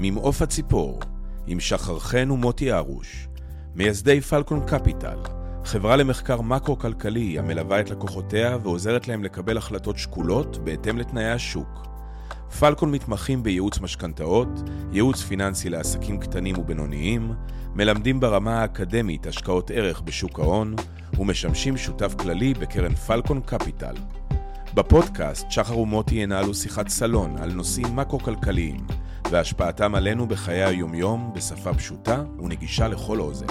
ממעוף הציפור, עם שחר חן ומוטי ארוש, מייסדי פלקון קפיטל, חברה למחקר מקרו-כלכלי המלווה את לקוחותיה ועוזרת להם לקבל החלטות שקולות בהתאם לתנאי השוק. פלקון מתמחים בייעוץ משכנתאות, ייעוץ פיננסי לעסקים קטנים ובינוניים, מלמדים ברמה האקדמית השקעות ערך בשוק ההון, ומשמשים שותף כללי בקרן פלקון קפיטל. בפודקאסט שחר ומוטי ינהלו שיחת סלון על נושאים מקרו-כלכליים והשפעתם עלינו בחיי היומיום בשפה פשוטה ונגישה לכל אוזן.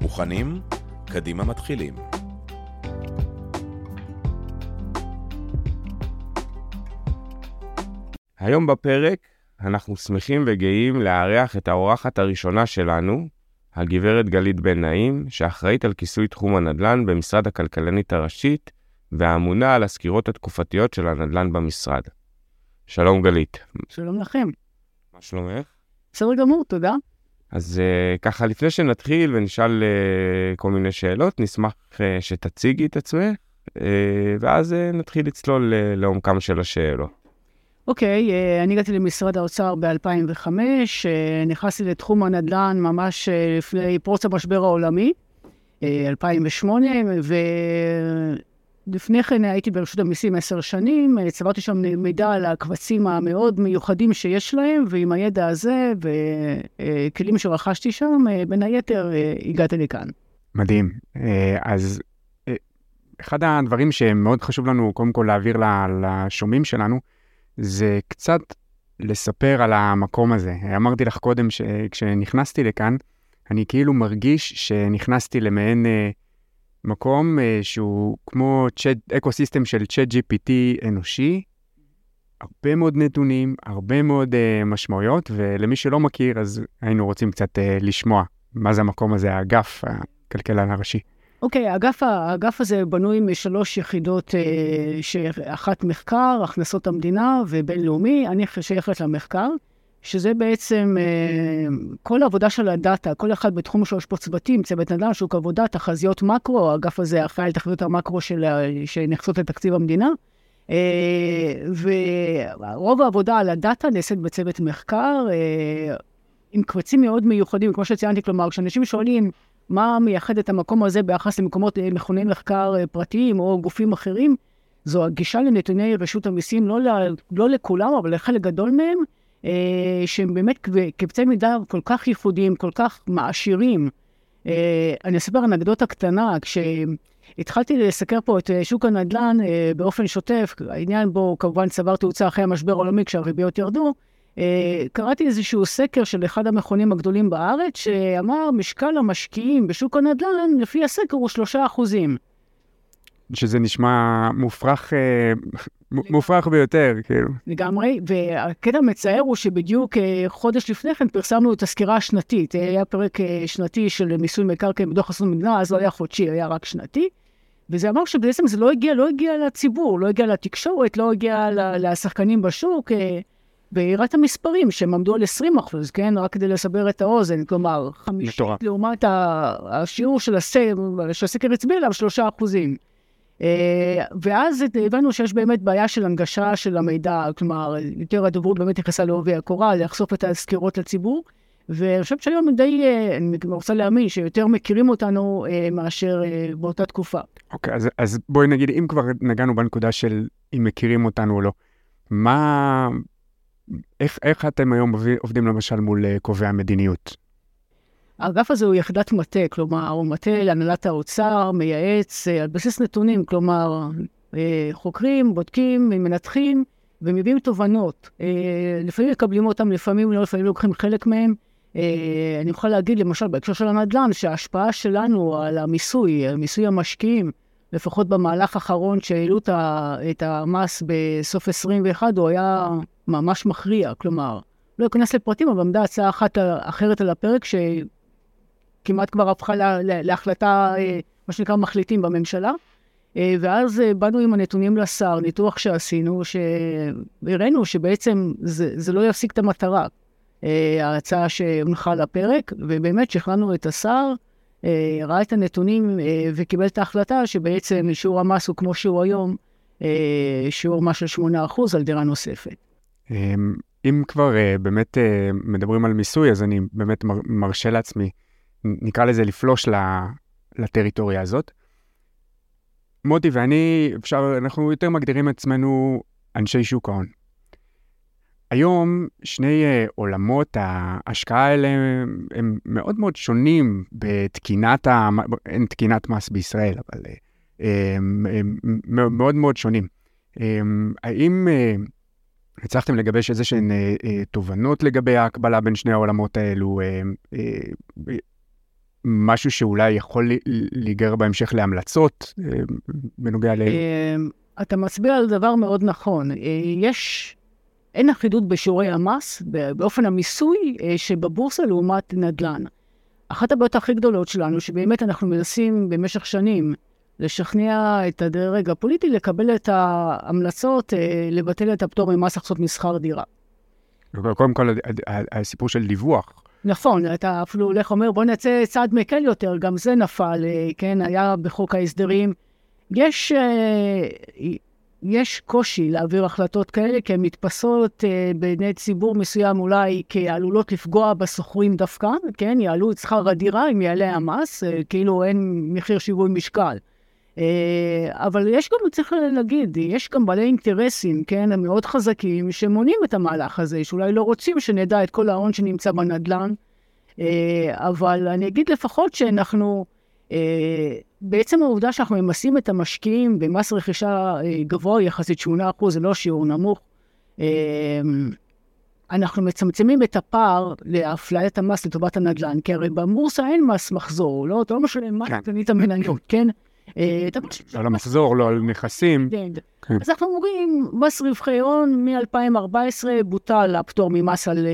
מוכנים? קדימה מתחילים. היום בפרק אנחנו שמחים וגאים לארח את האורחת הראשונה שלנו, הגברת גלית בן נעים, שאחראית על כיסוי תחום הנדל"ן במשרד הכלכלנית הראשית, והאמונה על הסקירות התקופתיות של הנדל"ן במשרד. שלום גלית. שלום לכם. מה שלומך? בסדר גמור, תודה. אז uh, ככה, לפני שנתחיל ונשאל uh, כל מיני שאלות, נשמח uh, שתציגי את עצמך, uh, ואז uh, נתחיל לצלול uh, לעומקם של השאלות. אוקיי, okay, uh, אני הגעתי למשרד האוצר ב-2005, uh, נכנסתי לתחום הנדל"ן ממש לפני פרוץ המשבר העולמי, uh, 2008, ו... לפני כן הייתי ברשות המיסים עשר שנים, צברתי שם מידע על הקבצים המאוד מיוחדים שיש להם, ועם הידע הזה וכלים שרכשתי שם, בין היתר הגעתי לכאן. מדהים. אז אחד הדברים שמאוד חשוב לנו קודם כל להעביר לשומעים שלנו, זה קצת לספר על המקום הזה. אמרתי לך קודם שכשנכנסתי לכאן, אני כאילו מרגיש שנכנסתי למעין... מקום uh, שהוא כמו אקו סיסטם של צ'אט GPT אנושי, הרבה מאוד נתונים, הרבה מאוד uh, משמעויות, ולמי שלא מכיר, אז היינו רוצים קצת uh, לשמוע מה זה המקום הזה, האגף, הכלכלן הראשי. אוקיי, okay, האגף, האגף הזה בנוי משלוש יחידות, uh, שאחת מחקר, הכנסות המדינה ובינלאומי, אני שייכת למחקר. שזה בעצם אה, כל העבודה של הדאטה, כל אחד בתחום שלו יש פה צוותים, צוות נדל"ן, שוק עבודה, תחזיות מקרו, האגף הזה אחראי על תחזיות המקרו של, שנכנסות לתקציב המדינה. אה, ורוב העבודה על הדאטה נעשית בצוות מחקר, אה, עם קבצים מאוד מיוחדים, כמו שציינתי, כלומר, כשאנשים שואלים מה מייחד את המקום הזה ביחס למקומות מכוני מחקר פרטיים או גופים אחרים, זו הגישה לנתוני רשות המיסים, לא, לא לכולם, אבל לחלק גדול מהם, שהם באמת קבצי מידע כל כך ייחודיים, כל כך מעשירים. אה, אני אספר אנקדוטה קטנה, כשהתחלתי לסקר פה את אה, שוק הנדל"ן אה, באופן שוטף, העניין בו כמובן צבר תאוצה אחרי המשבר העולמי כשהריביות ירדו, אה, קראתי איזשהו סקר של אחד המכונים הגדולים בארץ, שאמר משקל המשקיעים בשוק הנדל"ן, לפי הסקר הוא שלושה אחוזים. שזה נשמע מופרך, אה, מופרך ביותר, כאילו. לגמרי, והקטע המצער הוא שבדיוק אה, חודש לפני כן פרסמנו את הסקירה השנתית. היה פרק אה, שנתי של מיסוי מקרקעין בדוח חסות מדינה, אז לא היה חודשי, היה רק שנתי. וזה אמר שבעצם זה לא הגיע, לא הגיע לציבור, לא הגיע לתקשורת, לא הגיע לשחקנים בשוק. והראה את המספרים שהם עמדו על 20 אחוז, כן? רק כדי לסבר את האוזן, כלומר, חמישית לעומת השיעור של הסקר הצביע עליו 3 אחוזים. אה, ואז הבנו שיש באמת בעיה של הנגשה של המידע, כלומר, יותר הדוברות באמת נכנסה לעובי הקורה, לחשוף את הסקירות לציבור. ואני חושבת שהיום די, אה, אני רוצה להאמין שיותר מכירים אותנו אה, מאשר באותה תקופה. אוקיי, okay, אז, אז בואי נגיד, אם כבר נגענו בנקודה של אם מכירים אותנו או לא, מה, איך, איך אתם היום עובדים למשל מול קובעי המדיניות? האגף הזה הוא יחידת מטה, כלומר, הוא מטה להנהלת האוצר, מייעץ אה, על בסיס נתונים, כלומר, אה, חוקרים, בודקים, מנתחים ומביאים תובנות. אה, לפעמים מקבלים אותם, לפעמים לא, לפעמים לוקחים חלק מהם. אני יכול להגיד, למשל, בהקשר של הנדל"ן, שההשפעה שלנו על המיסוי, מיסוי המשקיעים, לפחות במהלך האחרון שהעלו את המס בסוף 21, הוא היה ממש מכריע. כלומר, לא אכנס לפרטים, אבל עמדה הצעה אחת אחרת על הפרק, ש... כמעט כבר הפכה לה, להחלטה, אה, מה שנקרא, מחליטים בממשלה. אה, ואז אה, באנו עם הנתונים לשר, ניתוח שעשינו, שהראינו שבעצם זה, זה לא יפסיק את המטרה, ההצעה שהונחה לפרק, ובאמת שכנענו את השר, ראה את הנתונים וקיבל את ההחלטה שבעצם שיעור המס הוא כמו שהוא היום, שיעור מס של 8% על דירה נוספת. אם כבר באמת מדברים על מיסוי, אז אני באמת מר, מרשה לעצמי, נקרא לזה לפלוש לטריטוריה הזאת. מוטי ואני, אפשר, אנחנו יותר מגדירים עצמנו אנשי שוק ההון. היום שני uh, עולמות ההשקעה האלה הם, הם מאוד מאוד שונים בתקינת, ה... אין תקינת מס בישראל, אבל uh, הם, הם מאוד מאוד שונים. Um, האם uh, הצלחתם לגבש איזה שהן תובנות לגבי ההקבלה בין שני העולמות האלו? משהו שאולי יכול להיגר בהמשך להמלצות בנוגע ל... אתה מצביע על דבר מאוד נכון. יש אין אחידות בשיעורי המס, באופן המיסוי אה, שבבורסה לעומת נדל"ן. אחת הבעיות הכי גדולות שלנו, שבאמת אנחנו מנסים במשך שנים לשכנע את הדרג הפוליטי לקבל את ההמלצות, אה, לבטל את הפטור ממס הכנסות משכר דירה. קודם כל, הסיפור של דיווח. נכון, אתה אפילו הולך ואומר, בוא נצא צעד מקל יותר, גם זה נפל, אה, כן, היה בחוק ההסדרים. יש יש קושי להעביר החלטות כאלה, כי הן מתפסות uh, בעיני ציבור מסוים אולי כעלולות לפגוע בשוכרים דווקא, כן? יעלו את שכר הדירה אם יעלה המס, כאילו אין מחיר שיווי משקל. Uh, אבל יש גם, צריך להגיד, יש גם בעלי אינטרסים, כן, הם מאוד חזקים, שמונעים את המהלך הזה, שאולי לא רוצים שנדע את כל ההון שנמצא בנדל"ן, uh, אבל אני אגיד לפחות שאנחנו... אה, בעצם העובדה שאנחנו ממסים את המשקיעים במס רכישה אה, גבוה יחסית, 8%, זה לא שיעור נמוך, אה, אנחנו מצמצמים את הפער לאפליית המס לטובת הנדל"ן, כי הרי במורסה אין מס מחזור, לא? אתה לא משלם מס כן. קנית המניות, כן? לא על המחזור, לא על נכסים. כן. כן. אז אנחנו אומרים, מס רווחי הון מ-2014 בוטל הפטור ממס על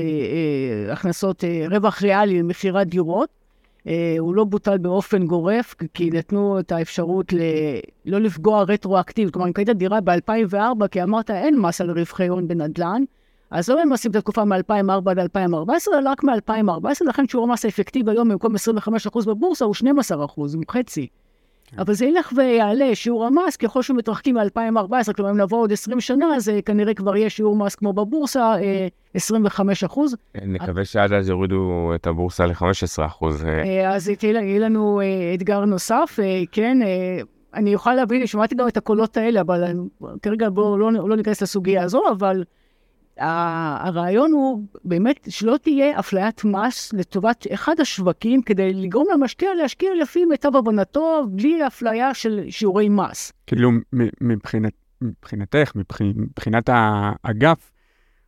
הכנסות רווח ריאלי למכירת דירות. אה, הוא לא בוטל באופן גורף, כי נתנו את האפשרות ל... לא לפגוע רטרואקטיבית. כלומר, אם קנית דירה ב-2004, כי אמרת אין מס על רווחי הון בנדל"ן, אז לא ממסים את התקופה מ-2004 עד 2014, אלא רק מ-2014, לכן שיעור המס האפקטיבי היום במקום 25% בבורסה הוא 12%, הוא חצי. כן. אבל זה ילך ויעלה, שיעור המס, ככל שמתרחקים מ-2014, כלומר, אם נבוא עוד 20 שנה, זה כנראה כבר יהיה שיעור מס כמו בבורסה, 25 אה, אחוז. נקווה שעד אז יורידו את הבורסה ל-15 אחוז. אה. אה, אז יהיה לנו אתגר נוסף, כן. אני יכולה להבין, שמעתי גם את הקולות האלה, אבל כרגע בואו לא, לא ניכנס לסוגיה הזו, אבל הרעיון הוא באמת שלא תהיה אפליית מס לטובת אחד השווקים כדי לגרום למשקיע להשקיע לפי מיטב הבנתו, בלי אפליה של שיעורי מס. כאילו, מבחינת, מבחינתך, מבחינת האגף,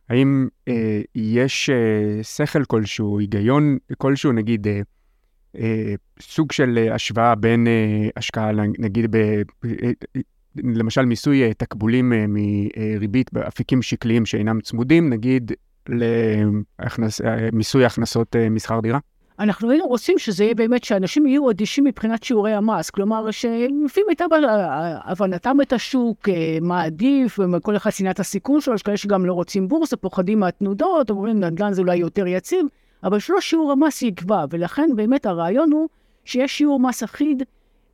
האם אה, יש אה, שכל כלשהו, היגיון כלשהו, נגיד, אה, אה, סוג של אה, השוואה בין אה, השקעה, נגיד, ב, אה, למשל מיסוי אה, תקבולים אה, מריבית באפיקים שקליים שאינם צמודים, נגיד למיסוי הכנסות אה, משכר דירה? אנחנו היינו רוצים שזה יהיה באמת, שאנשים יהיו אדישים מבחינת שיעורי המס. כלומר, שלפי מיטב הבנתם את השוק, מעדיף, וכל אחד צנעת הסיכון שלו, יש כאלה שגם לא רוצים בורסה, פוחדים מהתנודות, אומרים, נדל"ן זה אולי יותר יציב, אבל שלא שיעור המס יקבע, ולכן באמת הרעיון הוא שיש שיעור מס אחיד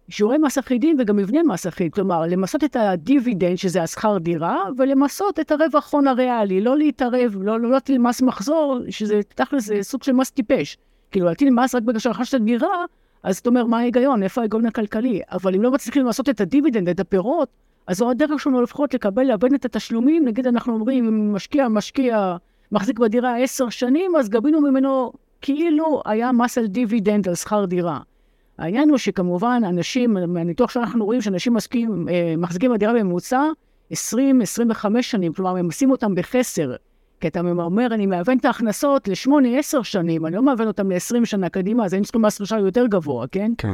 שיעורי מס אחידים וגם מבנה מס אחיד, כלומר, למסות את הדיבידנד, שזה השכר דירה, ולמסות את הרווח הון הריאלי, לא להתערב, לא, לא להטיל מס מחזור, שזה תכל'ס סוג של מס טיפש. כאילו, להטיל מס רק בגלל שרכשת דירה, אז אתה אומר, מה ההיגיון? איפה ההיגיון הכלכלי? אבל אם לא מצליחים למסות את הדיבידנד, את הפירות, אז זו הדרך שלנו לפחות לקבל, להבין את התשלומים. נגיד, אנחנו אומרים, אם משקיע, משקיע, מחזיק בדירה עשר שנים, אז גבינו ממנו כאילו היה מס על דיבידנד, על שכר דירה. העניין הוא שכמובן אנשים, מהניתוח שאנחנו רואים שאנשים מסכים, אה, מחזיקים בדירה בממוצע 20-25 שנים, כלומר ממסים אותם בחסר. כי אתה אומר, אני מהוון את ההכנסות ל-8-10 שנים, אני לא מהוון אותם ל-20 שנה קדימה, אז היינו צריכים מס רכישה יותר גבוה, כן? כן.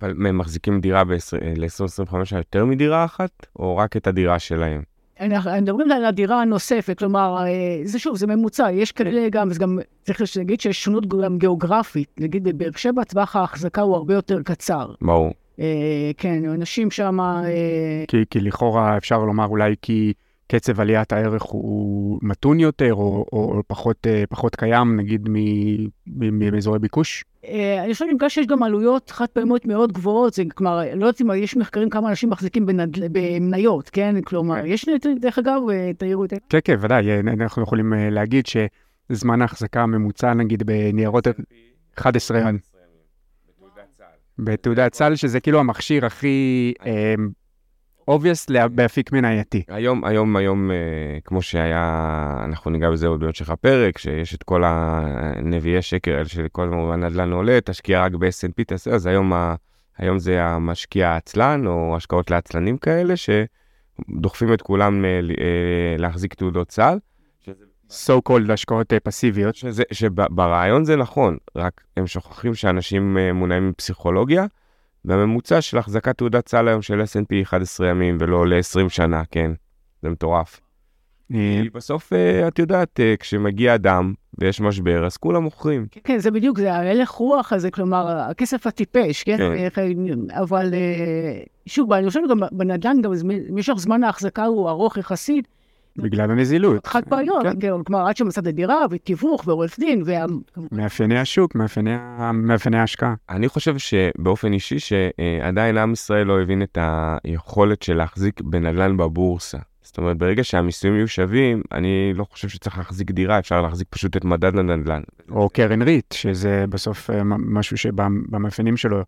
אבל הם מחזיקים דירה ל-20-25 שנה יותר מדירה אחת, או רק את הדירה שלהם? אנחנו מדברים על הדירה הנוספת, כלומר, אה, זה שוב, זה ממוצע, יש כאלה גם, זה גם צריך להגיד שיש שונות גם גיאוגרפית. נגיד בבאר שבע טווח ההחזקה הוא הרבה יותר קצר. ברור. אה, כן, אנשים שם... אה... כי, כי לכאורה אפשר לומר אולי כי, קצב עליית הערך הוא מתון יותר או, או פחות, אה, פחות קיים, נגיד מאזורי ביקוש? אה, אני חושבת בגלל שיש גם עלויות חד פעמיות מאוד גבוהות, זה כלומר, לא יודעת אם יש מחקרים כמה אנשים מחזיקים במניות, כן? כלומר, כן. יש, דרך אגב, תאירו את זה. כן, כן, ודאי, אנחנו יכולים להגיד שזמן ההחזקה הממוצע, נגיד, בניירות 11 ימים. בתעודת סל, שזה כאילו המכשיר הכי obvious באפיק מנייתי. היום, היום, היום, אה, כמו שהיה, אנחנו ניגע בזה עוד בהמשך הפרק, שיש את כל הנביאי שקר האלה של כל הנדל"ן עולה, תשקיע רק ב-S&P, תעשה, אז היום, ה, היום זה המשקיע העצלן, או השקעות לעצלנים כאלה, שדוחפים את כולם אה, אה, להחזיק תעודות סל. so called השקעות פסיביות. שזה, שברעיון זה נכון, רק הם שוכחים שאנשים מונעים מפסיכולוגיה. והממוצע של החזקת תעודת סל היום של S&P 11 ימים ולא ל-20 שנה, כן? זה מטורף. אה, בסוף, אה, את יודעת, אה, כשמגיע אדם ויש משבר, אז כולם מוכרים. כן, כן, זה בדיוק, זה ההלך רוח הזה, כלומר, הכסף הטיפש, כן? כן. אבל שוב, אני חושבת גם בנדל"ן, גם משך זמן ההחזקה הוא ארוך יחסית. בגלל הנזילות. חד פעמיות, כן. כן, כלומר, עד שמצאת דירה, ותיווך, ועורך דין, וה... מאפייני השוק, מאפייני, מאפייני ההשקעה. אני חושב שבאופן אישי, שעדיין עם ישראל לא הבין את היכולת של להחזיק בנדל"ן בבורסה. זאת אומרת, ברגע שהמיסויים יהיו שווים, אני לא חושב שצריך להחזיק דירה, אפשר להחזיק פשוט את מדד הנדל"ן. או קרן ריט, שזה בסוף אה, משהו שבמאפיינים שלו,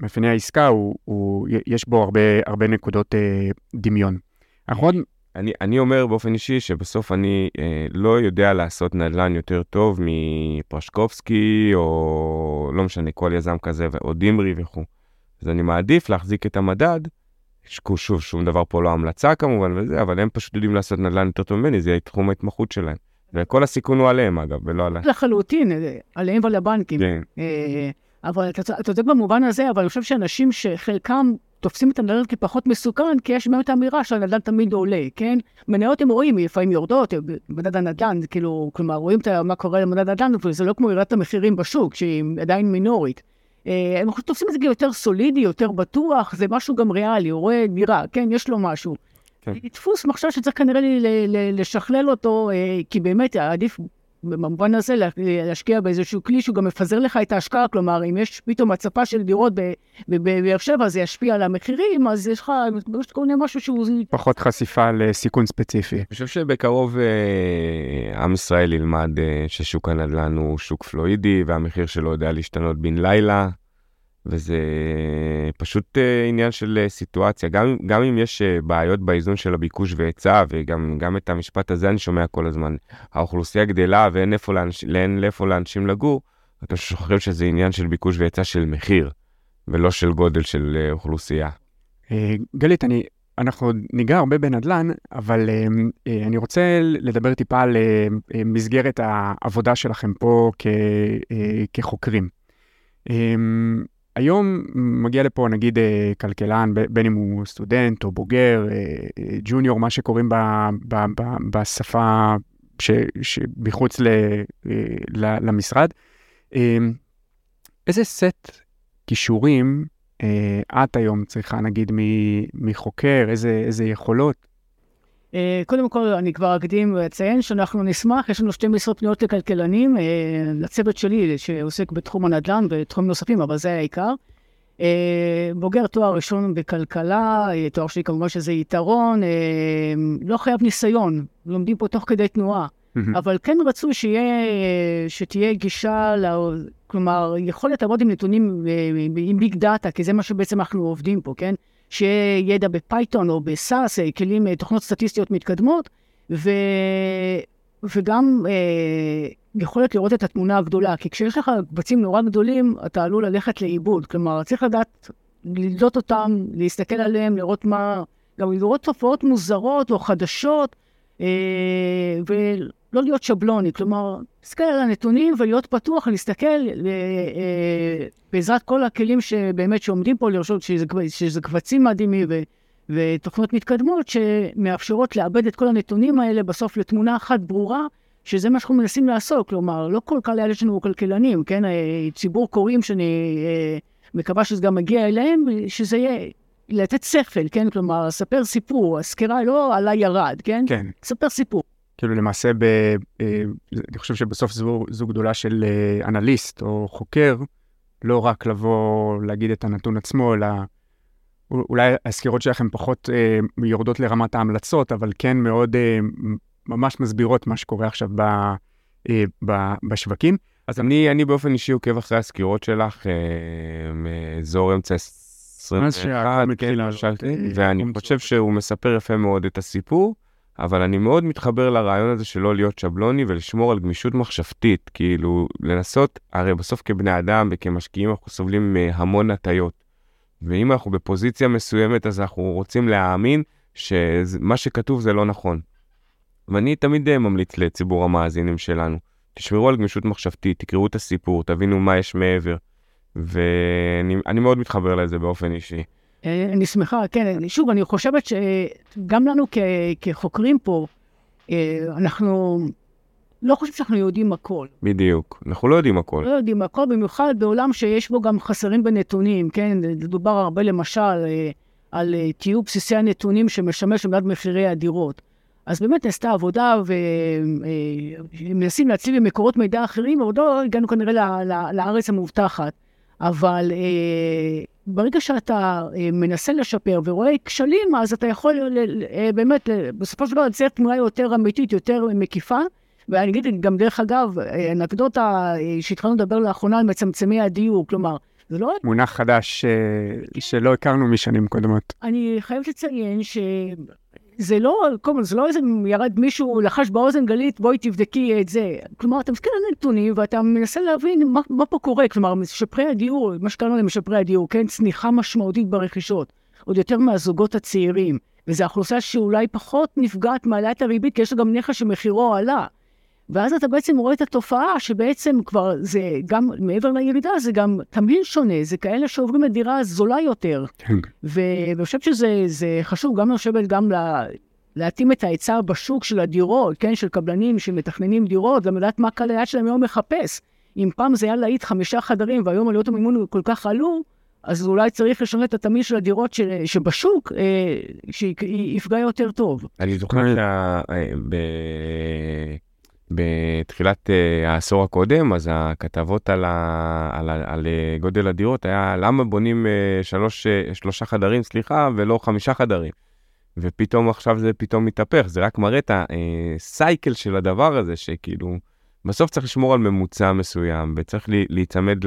מאפייני העסקה, הוא, הוא, יש בו הרבה, הרבה נקודות אה, דמיון. אנחנו עוד אני, אני אומר באופן אישי שבסוף אני אה, לא יודע לעשות נדל"ן יותר טוב מפרשקובסקי, או לא משנה, כל יזם כזה, או דימרי וכו'. אז אני מעדיף להחזיק את המדד, שוב, שום דבר פה לא המלצה כמובן וזה, אבל הם פשוט יודעים לעשות נדל"ן יותר טוב ממני, זה תחום ההתמחות שלהם. וכל הסיכון הוא עליהם אגב, ולא עליהם. לחלוטין, עליהם ועל הבנקים. כן. אה, אבל אתה צודק במובן הזה, אבל אני חושב שאנשים שחלקם תופסים את הנדל"ן כפחות מסוכן, כי יש באמת אמירה שהנדל"ן תמיד עולה, כן? מניות הם רואים, לפעמים יורדות, מדד הנדל"ן, כאילו, כלומר, רואים מה קורה למדד הנדל"ן, וזה לא כמו ירידת המחירים בשוק, שהיא עדיין מינורית. אה, הם תופסים את זה כיותר סולידי, יותר בטוח, זה משהו גם ריאלי, הוא רואה דירה, כן, יש לו משהו. כן. דפוס מחשב שצריך כנראה לשכלל אותו, אה, כי באמת עדיף במובן הזה להשקיע באיזשהו כלי שהוא גם מפזר לך את ההשקעה, כלומר, אם יש פתאום הצפה של דירות בבאר שבע, זה ישפיע על המחירים, אז יש לך, יש כל מיני משהו שהוא... פחות חשיפה לסיכון ספציפי. אני חושב שבקרוב אה, עם ישראל ילמד אה, ששוק הנדל"ן הוא שוק פלואידי, והמחיר שלו יודע להשתנות בן לילה. וזה פשוט uh, עניין של uh, סיטואציה. גם, גם אם יש uh, בעיות באיזון של הביקוש והיצע, וגם את המשפט הזה אני שומע כל הזמן, האוכלוסייה גדלה ואין איפה, לאנש, לאנשים לגור, אתם שוכחים שזה עניין של ביקוש והיצע של מחיר, ולא של גודל של אוכלוסייה. גלית, אני, אנחנו ניגע הרבה בנדל"ן, אבל אני רוצה לדבר טיפה על מסגרת העבודה שלכם פה כ, כחוקרים. היום מגיע לפה נגיד אה, כלכלן, בין אם הוא סטודנט או בוגר, אה, אה, ג'וניור, מה שקוראים ב, ב, ב, בשפה שמחוץ למשרד. איזה סט כישורים את היום צריכה נגיד מחוקר, איזה, איזה יכולות קודם כל, אני כבר אקדים ואציין שאנחנו נשמח, יש לנו שתי משרות פניות לכלכלנים, אה, לצוות שלי שעוסק בתחום הנדל"ן ותחומים נוספים, אבל זה העיקר. אה, בוגר תואר ראשון בכלכלה, תואר שלי כמובן שזה יתרון, לא חייב ניסיון, לומדים פה תוך כדי תנועה. אבל כן רצו שיהיה, שתהיה גישה, כלומר, יכולת לעבוד עם נתונים, עם big data, כי זה מה שבעצם אנחנו עובדים פה, כן? שיהיה ידע ב Python או ב SAS, אה, כלים, אה, תוכנות סטטיסטיות מתקדמות, ו... וגם אה, יכולת לראות את התמונה הגדולה, כי כשיש לך קבצים נורא גדולים, אתה עלול ללכת לאיבוד. כלומר, צריך לדעת לדלות אותם, להסתכל עליהם, לראות מה... גם לראות תופעות מוזרות או חדשות, ולא להיות שבלוני. כלומר, להסתכל על הנתונים ולהיות פתוח, להסתכל אה, אה, בעזרת כל הכלים שבאמת שעומדים פה לרשות, שזה, שזה קבצים מדהימים ו, ותוכנות מתקדמות שמאפשרות לעבד את כל הנתונים האלה בסוף לתמונה אחת ברורה, שזה מה שאנחנו מנסים לעשות. כלומר, לא כל כך לאלה שלנו כלכלנים, כן? ציבור קוראים שאני מקווה שזה גם מגיע אליהם, שזה יהיה לתת שכל, כן? כלומר, לספר סיפור, הסקירה לא עלה ירד, כן? כן. ספר סיפור. כאילו למעשה, ב, אה, אני חושב שבסוף זו, זו גדולה של אה, אנליסט או חוקר, לא רק לבוא להגיד את הנתון עצמו, אלא אולי הסקירות שלכם פחות אה, יורדות לרמת ההמלצות, אבל כן מאוד אה, ממש מסבירות מה שקורה עכשיו ב, אה, ב, בשווקים. אז אני, אני באופן אישי עוקב אחרי הסקירות שלך אה, מאזור אמצע 21, כן, ואני חושב שהוא מספר יפה מאוד את הסיפור. אבל אני מאוד מתחבר לרעיון הזה של לא להיות שבלוני ולשמור על גמישות מחשבתית, כאילו לנסות, הרי בסוף כבני אדם וכמשקיעים אנחנו סובלים מהמון הטיות. ואם אנחנו בפוזיציה מסוימת אז אנחנו רוצים להאמין שמה שכתוב זה לא נכון. ואני תמיד אה, ממליץ לציבור המאזינים שלנו, תשמרו על גמישות מחשבתית, תקראו את הסיפור, תבינו מה יש מעבר. ואני מאוד מתחבר לזה באופן אישי. אה, אני שמחה, כן, שוב, אני חושבת שגם לנו כ, כחוקרים פה, אה, אנחנו לא חושבים שאנחנו יודעים הכל. בדיוק, אנחנו לא יודעים הכל. לא יודעים הכל, במיוחד בעולם שיש בו גם חסרים בנתונים, כן? דובר הרבה למשל אה, על תיאור בסיסי הנתונים שמשמש למדד מחירי הדירות. אז באמת נעשתה עבודה ומנסים להציב במקורות מידע אחרים, אבל לא הגענו כנראה לארץ המובטחת. אבל אה, ברגע שאתה אה, מנסה לשפר ורואה כשלים, אז אתה יכול אה, באמת, אה, בסופו של דבר, לצייר תמונה יותר אמיתית, יותר מקיפה. ואני אגיד גם, דרך אגב, אה, אנקדוטה אה, שהתחלנו לדבר לאחרונה על מצמצמי הדיור, כלומר, זה לא... מונח חדש אה, שלא הכרנו משנים קודמות. אני חייבת לציין ש... זה לא, כל זה לא איזה ירד מישהו, לחש באוזן גלית, בואי תבדקי את זה. כלומר, אתה מסתכל על נתונים ואתה מנסה להבין מה, מה פה קורה. כלומר, משפרי הדיור, מה שקראנו להם משפרי הדיור, כן, צניחה משמעותית ברכישות, עוד יותר מהזוגות הצעירים. וזו אוכלוסייה שאולי פחות נפגעת מעליית הריבית, כי יש לה גם נכס שמחירו עלה. ואז אתה בעצם רואה את התופעה שבעצם כבר זה גם מעבר לירידה, זה גם תמהיל שונה, זה כאלה שעוברים לדירה זולה יותר. כן. ואני חושבת שזה חשוב גם לשבת גם לה, להתאים את ההיצע בשוק של הדירות, כן, של קבלנים שמתכננים דירות, גם לדעת מה קהל היד שלהם היום מחפש. אם פעם זה היה להיט חמישה חדרים והיום עלויות המימון כל כך עלו, אז אולי צריך לשנות את התמהיל של הדירות של, שבשוק, אה, שיפגע יותר טוב. אני זוכר שה... אה. בתחילת uh, העשור הקודם, אז הכתבות על, ה, על, ה, על uh, גודל הדירות היה למה בונים uh, שלוש, שלושה חדרים, סליחה, ולא חמישה חדרים. ופתאום עכשיו זה פתאום מתהפך, זה רק מראה את הסייקל של הדבר הזה, שכאילו, בסוף צריך לשמור על ממוצע מסוים, וצריך להיצמד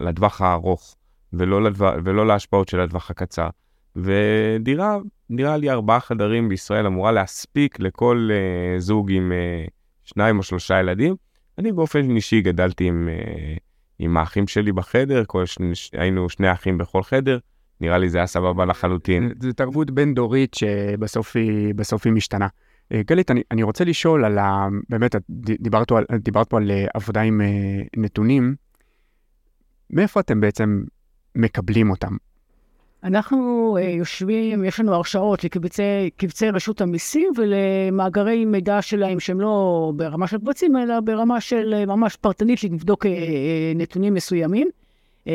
לטווח הארוך, ולא, לדבר, ולא להשפעות של הטווח הקצר. ודירה, נראה לי ארבעה חדרים בישראל אמורה להספיק לכל uh, זוג עם... Uh, שניים או שלושה ילדים. אני באופן אישי גדלתי עם, אה, עם האחים שלי בחדר, כל שני, היינו שני אחים בכל חדר, נראה לי זה היה סבבה לחלוטין. זו תרבות בין-דורית שבסוף היא, היא משתנה. אה, גלית, אני, אני רוצה לשאול על ה... באמת, דיברת, על, דיברת פה על אה, עבודה עם נתונים. מאיפה אתם בעצם מקבלים אותם? אנחנו uh, יושבים, יש לנו הרשאות לקבצי רשות המיסים ולמאגרי מידע שלהם שהם לא ברמה של קבצים, אלא ברמה של uh, ממש פרטנית לבדוק uh, uh, נתונים מסוימים. Uh,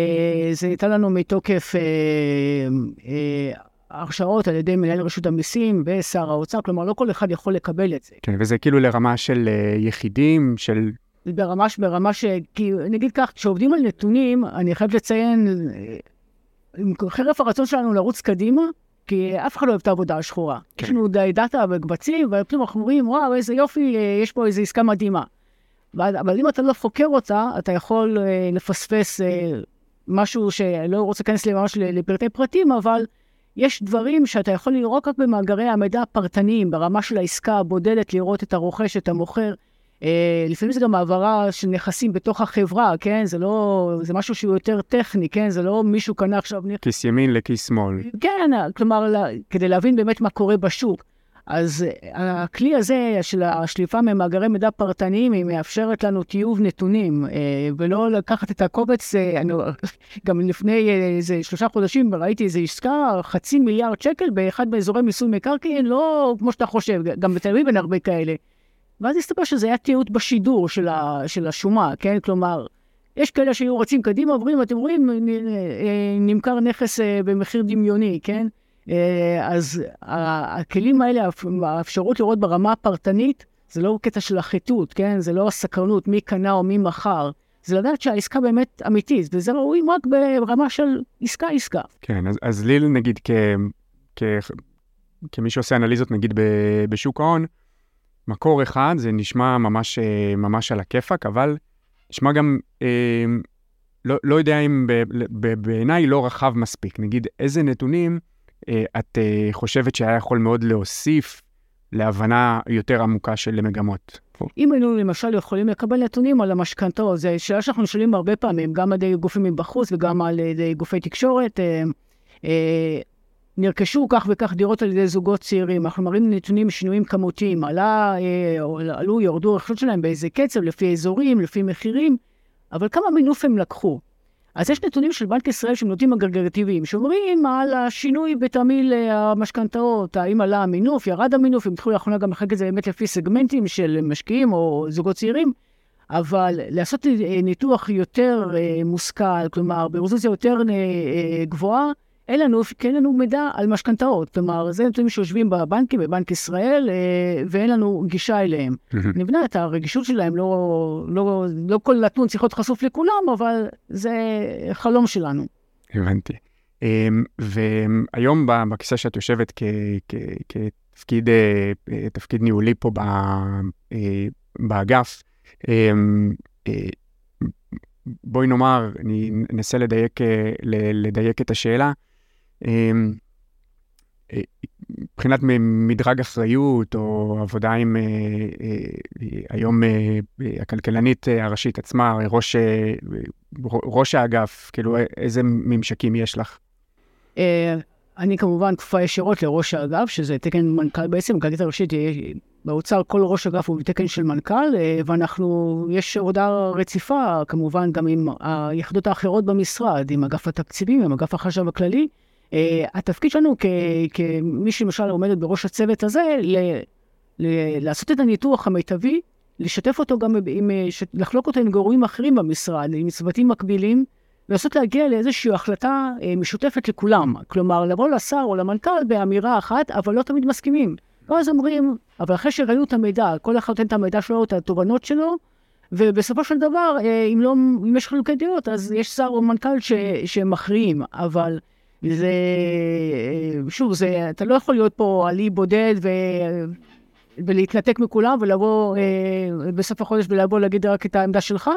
זה ניתן לנו מתוקף uh, uh, הרשאות על ידי מנהל רשות המיסים ושר האוצר, כלומר לא כל אחד יכול לקבל את זה. כן, וזה כאילו לרמה של uh, יחידים, של... ברמה, ברמה ש... כי נגיד כך, כשעובדים על נתונים, אני חייב לציין... חרף הרצון שלנו לרוץ קדימה, כי אף אחד לא אוהב את העבודה השחורה. כן. יש לנו דאטה בקבצים, ופתאום אנחנו אומרים, וואו, איזה יופי, אה, יש פה איזו עסקה מדהימה. אבל אם אתה לא חוקר אותה, אתה יכול אה, לפספס אה, משהו שלא רוצה להיכנס ממש לפרטי פרטים, אבל יש דברים שאתה יכול לראות רק במאגרי המידע הפרטניים, ברמה של העסקה הבודדת, לראות את הרוכש, את המוכר. אה, לפעמים זה גם העברה של נכסים בתוך החברה, כן? זה לא, זה משהו שהוא יותר טכני, כן? זה לא מישהו קנה עכשיו... כיס ימין לכיס שמאל. כן, כלומר, כדי להבין באמת מה קורה בשוק. אז אה, הכלי הזה של השליפה ממאגרי מידע פרטניים, היא מאפשרת לנו טיוב נתונים, אה, ולא לקחת את הקובץ, אני, גם לפני איזה שלושה חודשים ראיתי איזו עסקה, חצי מיליארד שקל באחד מאזורי מיסוי מקרקעין, לא כמו שאתה חושב, גם בתל אביב אין הרבה כאלה. ואז הסתבר שזה היה תיעוד בשידור של, ה, של השומה, כן? כלומר, יש כאלה שהיו רצים קדימה, אומרים, אתם רואים, נמכר נכס במחיר דמיוני, כן? אז הכלים האלה, האפשרות לראות ברמה הפרטנית, זה לא קטע של החיטוט, כן? זה לא הסקרנות, מי קנה או מי מכר. זה לדעת שהעסקה באמת אמיתית, וזה רואים רק ברמה של עסקה-עסקה. כן, אז, אז לי נגיד כ, כ, כמי שעושה אנליזות נגיד בשוק ההון, מקור אחד זה נשמע ממש, ממש על הכיפאק, אבל נשמע גם, אה, לא, לא יודע אם בעיניי לא רחב מספיק. נגיד, איזה נתונים אה, את אה, חושבת שהיה יכול מאוד להוסיף להבנה יותר עמוקה של מגמות. אם היינו למשל יכולים לקבל נתונים על המשכנתאות, זו שאלה שאנחנו שואלים הרבה פעמים, גם על ידי גופים מבחוץ וגם על ידי גופי תקשורת. נרכשו כך וכך דירות על ידי זוגות צעירים, אנחנו מראים נתונים שינויים כמותיים, עלה, אה, עלו, ירדו הרכישות שלהם באיזה קצב, לפי אזורים, לפי מחירים, אבל כמה מינוף הם לקחו? אז יש נתונים של בנק ישראל שהם נותנים אגרגטיביים, שאומרים על השינוי בתמהיל אה, המשכנתאות, האם עלה המינוף, ירד המינוף, הם התחילו לאחרונה גם לחלק את זה באמת לפי סגמנטים של משקיעים או זוגות צעירים, אבל לעשות אה, ניתוח יותר מושכל, כלומר ברזולוציה יותר גבוהה, אין לנו, כי אין לנו מידע על משכנתאות. כלומר, זה נתונים שיושבים בבנקים, בבנק ישראל, אה, ואין לנו גישה אליהם. נבנה את הרגישות שלהם, לא, לא, לא כל נתון צריך להיות חשוף לכולם, אבל זה חלום שלנו. הבנתי. אמ, והיום בכיסא שאת יושבת כתפקיד אה, אה, תפקיד ניהולי פה באגף, אמ, בואי נאמר, אני אנסה לדייק, לדייק את השאלה. אמ, אה, מבחינת מדרג אחריות או עבודה עם אה, אה, היום הכלכלנית הראשית עצמה, ראש, ראש האגף, כאילו איזה ממשקים יש לך? אני כמובן כפופה ישירות לראש האגף, שזה תקן מנכ"ל בעצם, מנכ"לית הראשית, באוצר כל ראש אגף הוא בתקן של מנכ"ל, ואנחנו, יש עבודה רציפה כמובן גם עם היחידות האחרות במשרד, עם אגף התקציבים, עם אגף החשב הכללי. Uh, התפקיד שלנו כמי שלמשל עומדת בראש הצוות הזה, ל, ל, לעשות את הניתוח המיטבי, לשתף אותו גם עם, לחלוק אותו עם גורמים אחרים במשרד, עם צוותים מקבילים, ולנסות להגיע לאיזושהי החלטה uh, משותפת לכולם. כלומר, לבוא לשר או למנכ"ל באמירה אחת, אבל לא תמיד מסכימים. ואז אומרים, אבל אחרי שראינו את המידע, כל אחד נותן את המידע שלו, את התובנות שלו, ובסופו של דבר, אה, אם, לא, אם יש חילוקי דעות, אז יש שר או מנכ"ל ש, שמכריעים, אבל... זה, שוב, זה, אתה לא יכול להיות פה עלי בודד ו... ולהתנתק מכולם ולבוא אה, בסוף החודש ולבוא להגיד רק את העמדה שלך,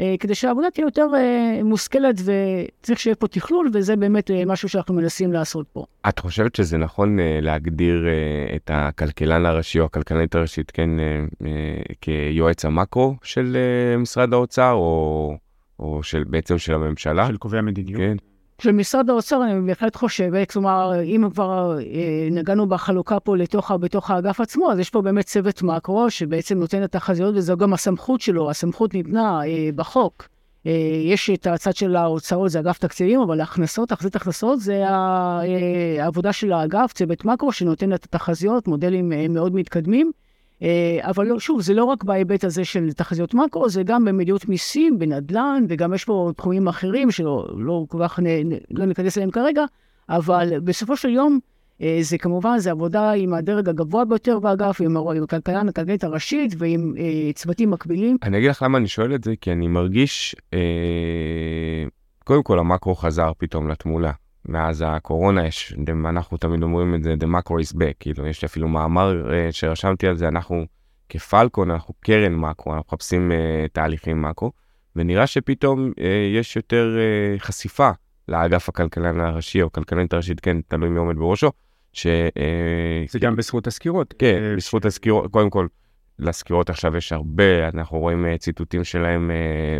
אה, כדי שהעבודה תהיה יותר אה, מושכלת וצריך שיהיה פה תכלול, וזה באמת אה, משהו שאנחנו מנסים לעשות פה. את חושבת שזה נכון אה, להגדיר אה, את הכלכלן הראשי או הכלכלנית הראשית, כן, אה, אה, כיועץ המקרו של אה, משרד האוצר, או, או של, בעצם של הממשלה? של קובעי המדיניות. כן. של משרד האוצר, אני בהחלט חושבת, כלומר, אם כבר אה, נגענו בחלוקה פה לתוך, בתוך האגף עצמו, אז יש פה באמת צוות מקרו שבעצם נותן את התחזיות, וזו גם הסמכות שלו, הסמכות ניתנה אה, בחוק. אה, יש את הצד של ההוצאות, זה אגף תקציבים, אבל ההכנסות, תחזית הכנסות, זה העבודה של האגף, צוות מקרו, שנותן את התחזיות, מודלים מאוד מתקדמים. אה, אבל לא, שוב, זה לא רק בהיבט הזה של תחזיות מקרו, זה גם במדיניות מיסים, בנדל"ן, וגם יש פה תחומים אחרים שלא לא כל כך נ, לא ניכנס אליהם כרגע, אבל בסופו של יום, אה, זה כמובן, זה עבודה עם הדרג הגבוה ביותר באגף, עם, הכלכלן הכלכלית הראשית ועם אה, צוותים מקבילים. אני אגיד לך למה אני שואל את זה, כי אני מרגיש, אה, קודם כל המקרו חזר פתאום לתמונה. מאז הקורונה יש, אנחנו תמיד אומרים את זה, the macro is back, כאילו יש לי אפילו מאמר uh, שרשמתי על זה, אנחנו כפלקון, אנחנו קרן מקרו, אנחנו מחפשים uh, תהליכים מקרו, ונראה שפתאום uh, יש יותר uh, חשיפה לאגף הכלכלן הראשי או כלכלנית הראשית, כן, תלוי מי עומד בראשו, ש... Uh, זה גם בזכות הסקירות. כן, בזכות הסקירות, קודם כל, לסקירות עכשיו יש הרבה, אנחנו רואים ציטוטים שלהם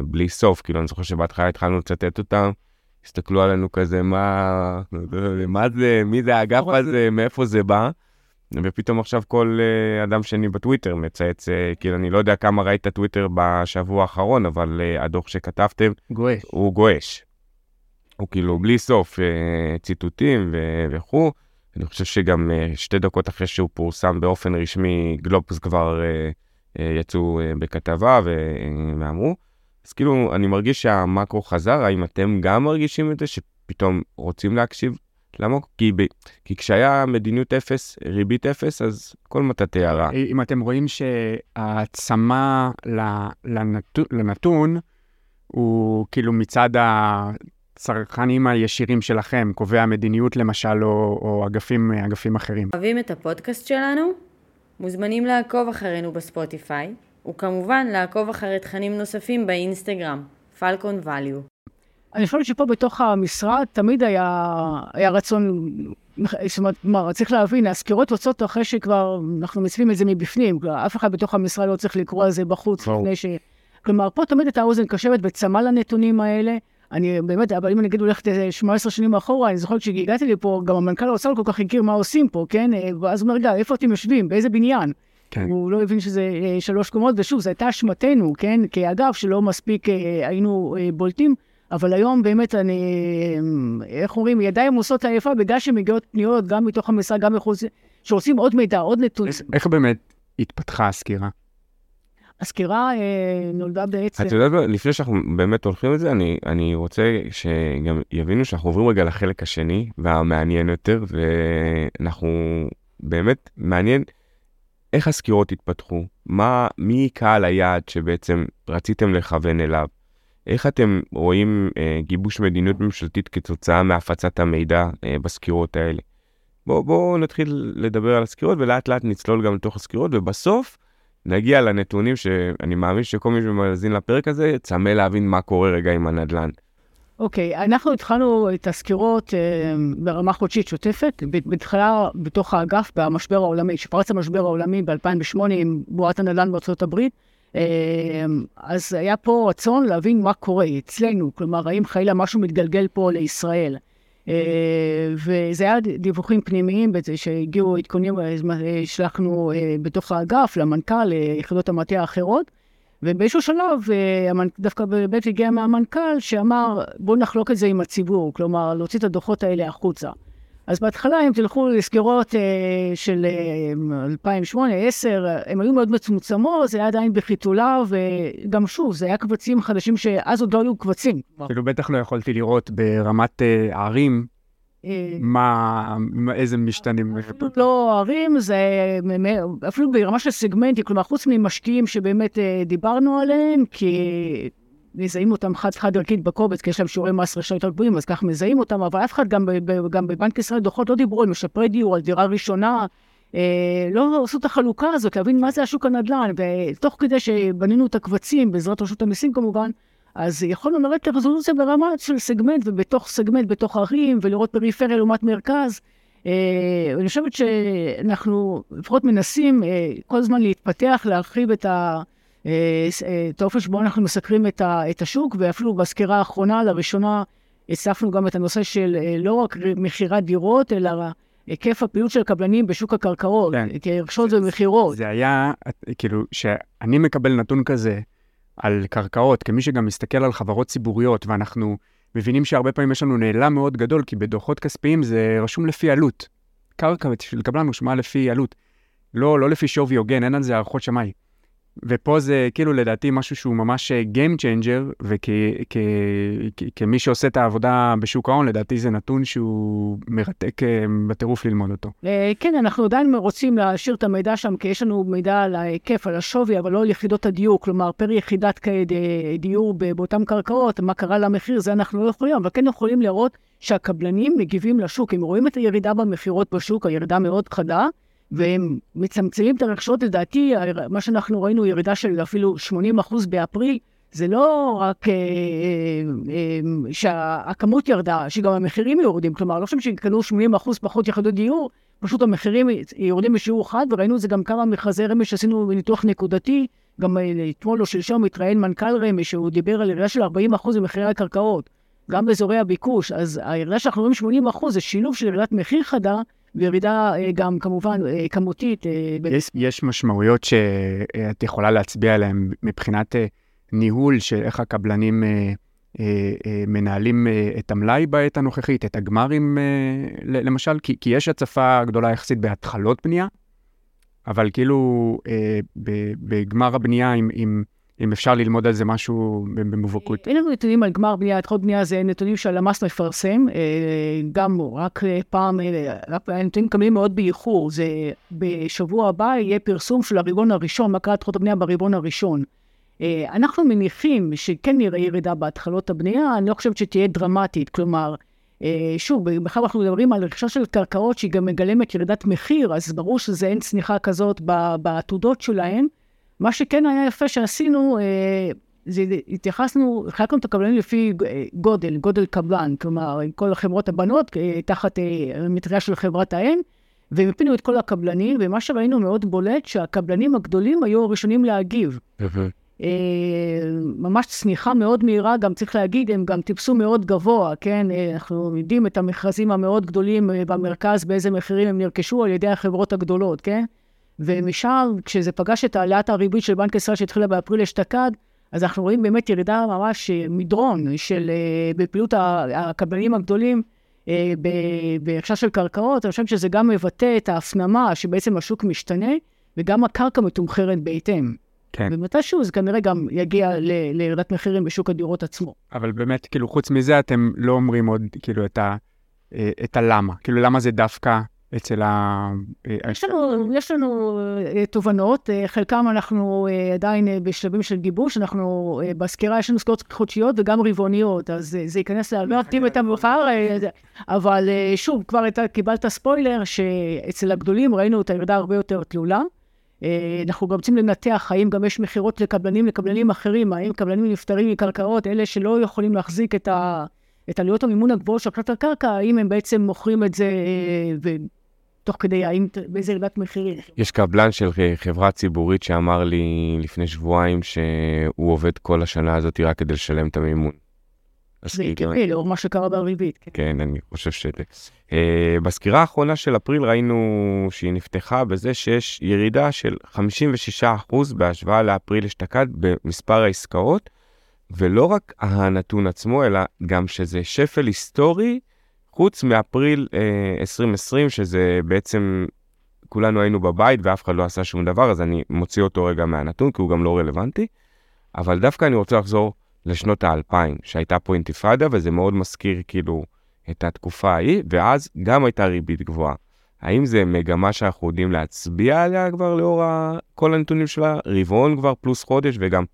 בלי סוף, כאילו אני זוכר שבהתחלה התחלנו לצטט אותם. הסתכלו עלינו כזה, מה, מה זה, מי זה האגף הזה, מאיפה זה בא. ופתאום עכשיו כל uh, אדם שני בטוויטר מצייץ, uh, כאילו אני לא יודע כמה ראית טוויטר בשבוע האחרון, אבל uh, הדוח שכתבתם, גואש. הוא גואש. הוא כאילו בלי סוף ציטוטים וכו'. אני חושב שגם שתי דקות אחרי שהוא פורסם באופן רשמי, גלובוס כבר יצאו בכתבה ואמרו. אז כאילו, אני מרגיש שהמקרו חזר, האם אתם גם מרגישים את זה, שפתאום רוצים להקשיב למה? כי, ב... כי כשהיה מדיניות אפס, ריבית אפס, אז כל מטאטא ירה. אם אתם רואים שההעצמה לנתון, לנתון הוא כאילו מצד הצרכנים הישירים שלכם, קובע מדיניות למשל, או, או אגפים, אגפים אחרים. אוהבים את הפודקאסט שלנו? מוזמנים לעקוב אחרינו בספוטיפיי, וכמובן לעקוב אחרי תכנים נוספים באינסטגרם, פלקון ואליו. אני חושבת שפה בתוך המשרד תמיד היה, היה רצון, זאת אומרת, מה, צריך להבין, הסקירות יוצאות אחרי שכבר אנחנו מציבים את זה מבפנים, אף אחד בתוך המשרד לא צריך לקרוא על זה בחוץ לפני ש... כלומר, פה תמיד הייתה אוזן קשבת וצמא לנתונים האלה. אני באמת, אבל אם אני אגיד הולכת 18 שנים אחורה, אני זוכרת כשהגעתי לפה, גם המנכ"ל האוצר כל כך הכיר מה עושים פה, כן? ואז הוא אומר, רגע, איפה אתם יושבים? באיזה בניין? כן. הוא לא הבין שזה אה, שלוש קומות, ושוב, זו הייתה אשמתנו, כן? כאגף שלא מספיק אה, היינו אה, בולטים. אבל היום באמת אני, איך אומרים, ידיים עושות עייפה בגלל שמגיעות פניות גם מתוך המשרד, גם מחוץ, שרוצים עוד מידע, עוד נתונים. איך באמת התפתחה הסקירה? הסקירה אה, נולדה בעצם... את יודעת, לפני שאנחנו באמת הולכים לזה, אני, אני רוצה שגם יבינו שאנחנו עוברים רגע לחלק השני והמעניין יותר, ואנחנו באמת מעניין איך הסקירות התפתחו, מה, מי קהל היעד שבעצם רציתם לכוון אליו. איך אתם רואים אה, גיבוש מדיניות ממשלתית כתוצאה מהפצת המידע אה, בסקירות האלה? בואו בוא נתחיל לדבר על הסקירות ולאט לאט נצלול גם לתוך הסקירות, ובסוף נגיע לנתונים שאני מאמין שכל מי שמאזין לפרק הזה צמא להבין מה קורה רגע עם הנדל"ן. אוקיי, okay, אנחנו התחלנו את הסקירות אה, ברמה חודשית שוטפת, בהתחלה בתוך האגף במשבר העולמי, שפרץ המשבר העולמי ב-2008 עם בועת הנדל"ן בארצות הברית. אמ, אז היה פה רצון להבין מה קורה אצלנו, כלומר, האם חלילה משהו מתגלגל פה לישראל. אה, וזה היה דיווחים פנימיים שהגיעו עדכונים, שלחנו בתוך האגף, למנכ"ל, ליחידות המטה האחרות, ובאיזשהו שלב, אה, דווקא באמת הגיע מהמנכ"ל, שאמר, בואו נחלוק את זה עם הציבור, כלומר, להוציא את הדוחות האלה החוצה. אז בהתחלה, אם תלכו לסגירות אה, של אה, 2008-2010, הן היו מאוד מצומצמות, זה היה עדיין בחיתולה, וגם שוב, זה היה קבצים חדשים שאז עוד לא היו קבצים. כאילו, בטח לא יכולתי לראות ברמת אה, הערים. אה, מה, איזה משתנים? לא ערים, זה אפילו ברמה של סגמנטים, כלומר, חוץ ממשקיעים שבאמת אה, דיברנו עליהם, כי מזהים אותם חד-חד ערכית בקובץ, כי יש להם שיעורי מס רשע יותר גבוהים, אז כך מזהים אותם, אבל אף אחד גם, גם בבנק ישראל דוחות לא דיברו על משפרי דיור, על דירה ראשונה, אה, לא עשו את החלוקה הזאת, להבין מה זה השוק הנדל"ן, ותוך כדי שבנינו את הקבצים, בעזרת רשות המיסים כמובן, אז יכולנו לרדת לרזולוציה ברמה של סגמנט, ובתוך סגמנט, בתוך ערים, ולראות פריפריה לעומת מרכז. אה, אני חושבת שאנחנו לפחות מנסים אה, כל הזמן להתפתח, להרחיב את ה... אה, את האופן שבו אנחנו מסקרים את, ה, את השוק, ואפילו בסקירה האחרונה, לראשונה, הצפנו גם את הנושא של לא רק מכירת דירות, אלא היקף הפעילות של הקבלנים בשוק הקרקעות, כן. כרכשות ומכירות. זה היה, כאילו, שאני מקבל נתון כזה על קרקעות, כמי שגם מסתכל על חברות ציבוריות, ואנחנו מבינים שהרבה פעמים יש לנו נעלם מאוד גדול, כי בדוחות כספיים זה רשום לפי עלות. קרקע של קבלן רשומה לפי עלות. לא, לא לפי שווי הוגן, אין על זה הערכות שמאי. ופה זה כאילו לדעתי משהו שהוא ממש אה, Game Changer, וכמי שעושה את העבודה בשוק ההון, לדעתי זה נתון שהוא מרתק אה, בטירוף ללמוד אותו. אה, כן, אנחנו עדיין רוצים להשאיר את המידע שם, כי יש לנו מידע על ההיקף, על השווי, אבל לא על יחידות הדיור, כלומר, פר יחידת דיור באותן קרקעות, מה קרה למחיר, זה אנחנו לא יכולים, אבל כן יכולים לראות שהקבלנים מגיבים לשוק, הם רואים את הירידה במכירות בשוק, הירידה מאוד חדה. והם מצמצמים את הרכשות, לדעתי, מה שאנחנו ראינו, ירידה של אפילו 80 אחוז באפריל, זה לא רק אה, אה, אה, שהכמות ירדה, שגם המחירים יורדים. כלומר, לא חושב שקנו 80 אחוז פחות יחידות דיור, פשוט המחירים יורדים בשיעור אחד, וראינו את זה גם כמה מכרזי רמי שעשינו ניתוח נקודתי. גם אתמול או שלשום התראיין מנכ"ל רמי, שהוא דיבר על ירידה של 40 אחוז במחירי הקרקעות, גם באזורי הביקוש. אז הירידה שאנחנו רואים 80 אחוז זה שילוב של ירידת מחיר חדה וירידה אה, גם כמובן אה, כמותית. אה, יש, יש משמעויות שאת יכולה להצביע עליהן מבחינת ניהול של איך הקבלנים מנהלים את המלאי בעת הנוכחית, את הגמרים למשל, כי, כי יש הצפה גדולה יחסית בהתחלות בנייה, אבל כאילו בגמר הבנייה עם, עם, אם אפשר ללמוד על זה משהו במובהקות. אין לנו נתונים על גמר בנייה, התחלות בנייה זה נתונים שהלמ"ס מפרסם, אה, גם רק פעם, אה, הנתונים מקבלים מאוד באיחור, זה בשבוע הבא יהיה פרסום של הרבעון הראשון, מה קרה התחלות הבנייה ברבעון הראשון. אה, אנחנו מניחים שכן נראה ירידה בהתחלות הבנייה, אני לא חושבת שתהיה דרמטית, כלומר, שוב, בכלל אנחנו מדברים על רכישה של קרקעות שהיא גם מגלמת ירידת מחיר, אז ברור שזה אין צניחה כזאת בעתודות שלהן. מה שכן היה יפה שעשינו, אה, זה התייחסנו, חילקנו את הקבלנים לפי אה, גודל, גודל קבלן, כלומר, עם כל החברות הבנות, אה, תחת מטריה של חברת האם, ומיפינו את כל הקבלנים, ומה שראינו מאוד בולט, שהקבלנים הגדולים היו הראשונים להגיב. ממש צניחה מאוד מהירה, גם צריך להגיד, הם גם טיפסו מאוד גבוה, כן? אנחנו יודעים את המכרזים המאוד גדולים במרכז, באיזה מחירים הם נרכשו על ידי החברות הגדולות, כן? ומשם, כשזה פגש את העליית הריבית של בנק ישראל שהתחילה באפריל אשתקד, אז אנחנו רואים באמת ירידה ממש אה, מדרון של, אה, בפעילות הקבלנים הגדולים אה, בהקשר של קרקעות. אני חושבת שזה גם מבטא את ההפנמה שבעצם השוק משתנה, וגם הקרקע מתומחרת בהתאם. כן. ומתישהו זה כנראה גם יגיע לירידת מחירים בשוק הדירות עצמו. אבל באמת, כאילו, חוץ מזה, אתם לא אומרים עוד, כאילו, את, ה, את הלמה. כאילו, למה זה דווקא אצל ה... אה, יש לנו, יש לנו אה, תובנות, אה, חלקם אנחנו עדיין בשלבים של גיבוש, אנחנו בסקירה יש לנו סקירות חודשיות וגם רבעוניות, אז זה ייכנס להרבה את המאוחר, אבל שוב, כבר קיבלת ספוילר שאצל הגדולים ראינו את הירידה הרבה יותר תלולה. אנחנו גם רוצים לנתח האם גם יש מכירות לקבלנים, לקבלנים אחרים, האם קבלנים נפטרים מקרקעות, אלה שלא יכולים להחזיק את ה... את עלויות המימון הגבוהות של הקלטת הקרקע, האם הם בעצם מוכרים את זה תוך כדי האם, באיזה ירידת מחירים. יש קבלן של חברה ציבורית שאמר לי לפני שבועיים שהוא עובד כל השנה הזאת רק כדי לשלם את המימון. זה הגיוני, לאור מה שקרה בריבית. כן, כן אני חושב שזה. Uh, בסקירה האחרונה של אפריל ראינו שהיא נפתחה בזה שיש ירידה של 56% בהשוואה לאפריל אשתקד במספר העסקאות, ולא רק הנתון עצמו, אלא גם שזה שפל היסטורי חוץ מאפריל אה, 2020, שזה בעצם כולנו היינו בבית ואף אחד לא עשה שום דבר, אז אני מוציא אותו רגע מהנתון, כי הוא גם לא רלוונטי. אבל דווקא אני רוצה לחזור לשנות האלפיים, שהייתה פה אינתיפאדה, וזה מאוד מזכיר כאילו את התקופה ההיא, ואז גם הייתה ריבית גבוהה. האם זה מגמה שאנחנו יודעים להצביע עליה כבר לאור כל הנתונים שלה? רבעון כבר פלוס חודש, וגם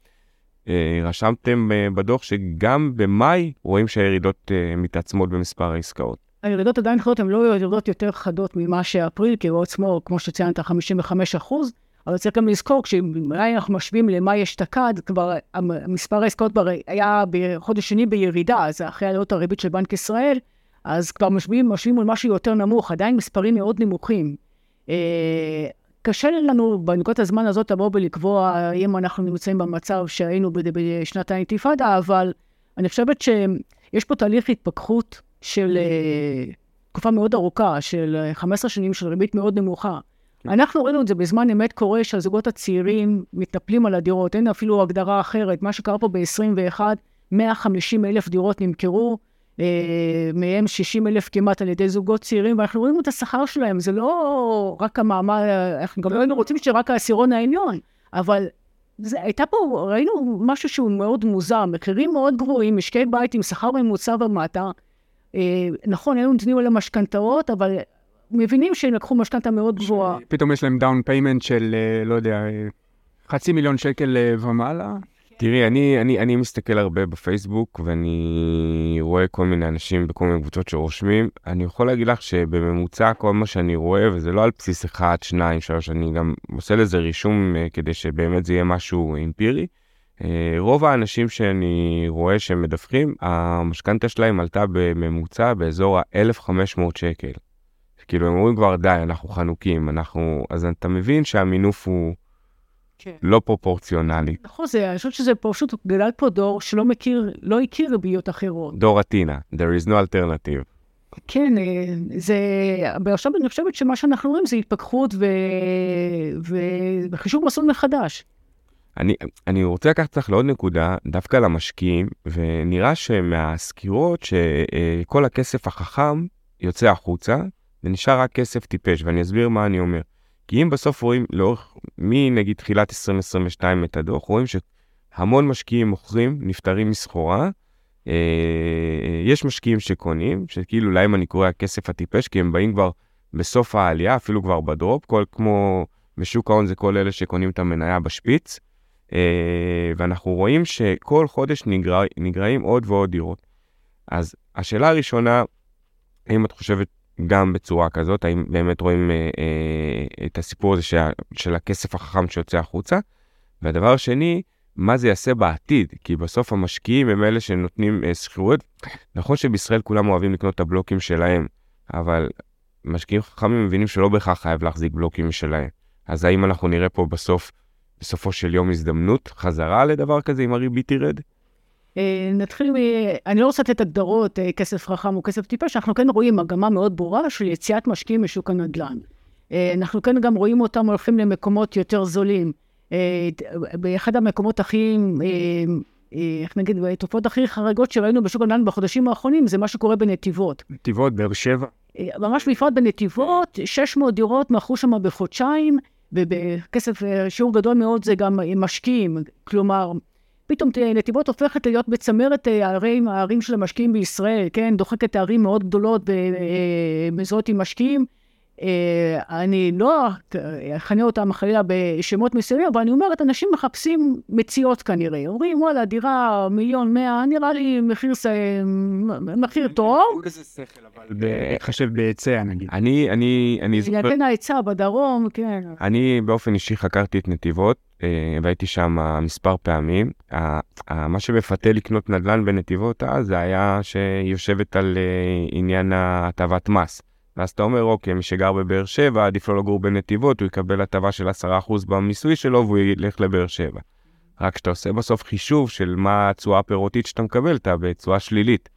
רשמתם אה, בדוח שגם במאי רואים שהירידות אה, מתעצמות במספר העסקאות. הירידות עדיין חדות, הן לא ירידות יותר חדות ממה שאפריל, כי הוא עצמו, כמו שציינת, 55 אחוז, אבל צריך גם לזכור, כשאולי אנחנו משווים למה יש תקד, כבר מספר העסקאות היה בחודש שני בירידה, אז אחרי עליות הריבית של בנק ישראל, אז כבר משווים, משווים על משהו יותר נמוך, עדיין מספרים מאוד נמוכים. קשה לנו בנקודת הזמן הזאת לבוא ולקבוע אם אנחנו נמצאים במצב שהיינו בשנת האינתיפאדה, אבל אני חושבת שיש פה תהליך התפכחות של אה, תקופה מאוד ארוכה, של 15 שנים של ריבית מאוד נמוכה. כן. אנחנו ראינו את זה בזמן אמת קורה שהזוגות הצעירים מתנפלים על הדירות, אין אפילו הגדרה אחרת. מה שקרה פה ב-21, 150 אלף דירות נמכרו, אה, מהם 60 אלף כמעט על ידי זוגות צעירים, ואנחנו רואים את השכר שלהם, זה לא רק המעמד, אנחנו גם לא היינו רוצים שרק העשירון העליון, אבל זה, הייתה פה, ראינו משהו שהוא מאוד מוזר, מחירים מאוד גבוהים, משקי בית עם שכר ממוצע ומטה. אה, נכון, היו נתונים על המשכנתאות, אבל מבינים שהם לקחו משכנתה מאוד גבוהה. פתאום יש להם down payment של, אה, לא יודע, אה, חצי מיליון שקל אה, ומעלה. תראי, אני, אני, אני מסתכל הרבה בפייסבוק, ואני רואה כל מיני אנשים בכל מיני קבוצות שרושמים. אני יכול להגיד לך שבממוצע כל מה שאני רואה, וזה לא על בסיס 1, 2, 3, אני גם עושה לזה רישום uh, כדי שבאמת זה יהיה משהו אמפירי. Uh, רוב האנשים שאני רואה שהם מדווחים, המשכנתה שלהם עלתה בממוצע באזור ה-1,500 שקל. כאילו, הם אומרים כבר, די, אנחנו חנוקים, אנחנו... אז אתה מבין שהמינוף הוא... כן. לא פרופורציונלי. נכון, זה, אני חושבת שזה פשוט גדל פה דור שלא מכיר, לא הכיר ריביות אחרות. דור אטינה, there is no alternative. כן, אה, זה, ועכשיו אני חושבת שמה שאנחנו רואים זה התפכחות ו... ו... וחישוב מסלול מחדש. אני, אני רוצה לקחת אותך לעוד נקודה, דווקא למשקיעים, ונראה שמהסקירות שכל הכסף החכם יוצא החוצה, ונשאר רק כסף טיפש, ואני אסביר מה אני אומר. כי אם בסוף רואים לאורך, מנגיד תחילת 2022 את הדוח, רואים המון משקיעים מוכרים, נפטרים מסחורה. אה, יש משקיעים שקונים, שכאילו להם אני קורא הכסף הטיפש, כי הם באים כבר בסוף העלייה, אפילו כבר בדרופ, כל כמו בשוק ההון זה כל אלה שקונים את המניה בשפיץ. אה, ואנחנו רואים שכל חודש נגרע, נגרעים עוד ועוד דירות. אז השאלה הראשונה, האם את חושבת גם בצורה כזאת, האם באמת רואים אה, אה, את הסיפור הזה של, של הכסף החכם שיוצא החוצה? והדבר השני, מה זה יעשה בעתיד? כי בסוף המשקיעים הם אלה שנותנים אה, שכירויות. נכון שבישראל כולם אוהבים לקנות את הבלוקים שלהם, אבל משקיעים חכמים מבינים שלא בהכרח חייב להחזיק בלוקים שלהם. אז האם אנחנו נראה פה בסוף, בסופו של יום הזדמנות, חזרה לדבר כזה אם הריבית תרד? אה, נתחיל מ... אני לא רוצה לתת הגדרות, אה, כסף חכם או כסף טיפש, אנחנו כן רואים מגמה מאוד ברורה של יציאת משקיעים משוק הנדל"ן. אה, אנחנו כן גם רואים אותם הולכים למקומות יותר זולים. באחד המקומות הכי, איך נגיד, התופעות הכי חריגות שראינו בשוק הנדל"ן בחודשים האחרונים, זה מה שקורה בנתיבות. נתיבות, באר שבע. ממש בפרט בנתיבות, 600 דירות מכרו שם בחודשיים, ובכסף, שיעור גדול מאוד זה גם משקיעים. כלומר, פתאום נתיבות הופכת להיות בצמרת אה, הערים, הערים של המשקיעים בישראל, כן? דוחקת ערים מאוד גדולות ומזוהות עם משקיעים. אה, אני לא אכנה אותם חלילה בשמות מסוימים, אבל אני אומרת, אנשים מחפשים מציאות כנראה. אומרים, וואלה, דירה מיליון מאה, נראה לי מחיר, מחיר טוב. איזה שכל, אבל בהתחשב בהיצע נגיד. אני, אני, אני זוכר... יתן ההיצע בדרום, כן. אני באופן אישי חקרתי את נתיבות, אה, והייתי שם מספר פעמים. מה שמפתה לקנות נדל"ן בנתיבות אז, זה היה שהיא יושבת על אה, עניין הטבת מס. ואז אתה אומר, אוקיי, מי שגר בבאר שבע, עדיף לו לגור בנתיבות, הוא יקבל הטבה של 10% במיסוי שלו והוא ילך לבאר שבע. רק כשאתה עושה בסוף חישוב של מה התשואה הפירותית שאתה מקבל, אתה בתשואה שלילית.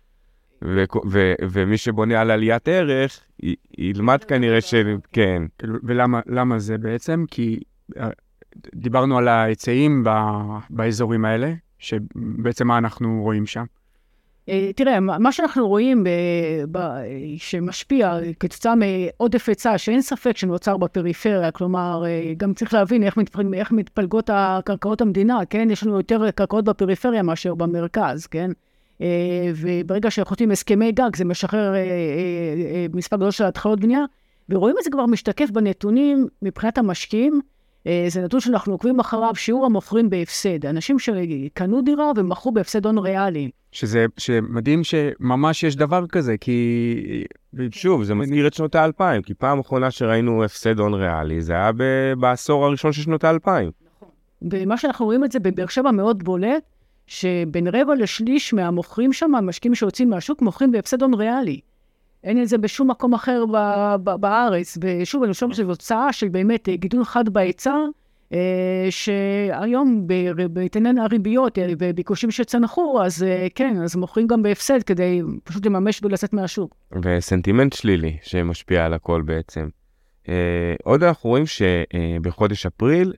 ו- ו- ומי שבונה על עליית ערך, י- ילמד כנראה ש... כן. ולמה זה בעצם? כי אה, דיברנו על ההיצעים באזורים האלה, שבעצם מה אנחנו רואים שם? אה, תראה, מה שאנחנו רואים ב, ב, שמשפיע כתוצאה מעודף היצע, שאין ספק שנוצר בפריפריה, כלומר, אה, גם צריך להבין איך, מתפלג, איך מתפלגות הקרקעות המדינה, כן? יש לנו יותר קרקעות בפריפריה מאשר במרכז, כן? אה, וברגע שחותמים הסכמי גג, זה משחרר מספר גדול של התחלות בנייה, ורואים את זה כבר משתקף בנתונים מבחינת המשקיעים. אה, זה נתון שאנחנו עוקבים אחריו, שיעור המוכרים בהפסד. אנשים שקנו דירה ומכרו בהפסד הון ריאלי. שזה מדהים שממש יש דבר כזה, כי... שוב, זה מזכיר את שנות האלפיים, כי פעם אחרונה שראינו הפסד הון ריאלי, זה היה בעשור הראשון של שנות האלפיים. נכון. ומה שאנחנו רואים את זה בבאר שבע מאוד בולט, שבין רבע לשליש מהמוכרים שם, המשקיעים שיוצאים מהשוק, מוכרים בהפסד הון ריאלי. אין את זה בשום מקום אחר ב- ב- בארץ. ושוב, אני חושבת שזו תוצאה של באמת גידול חד בהיצע, אה, שהיום בהתעניין הריביות וביקושים שצנחו, אז אה, כן, אז מוכרים גם בהפסד כדי פשוט לממש ולצאת מהשוק. וסנטימנט שלילי שמשפיע על הכל בעצם. אה, עוד אנחנו רואים שבחודש אפריל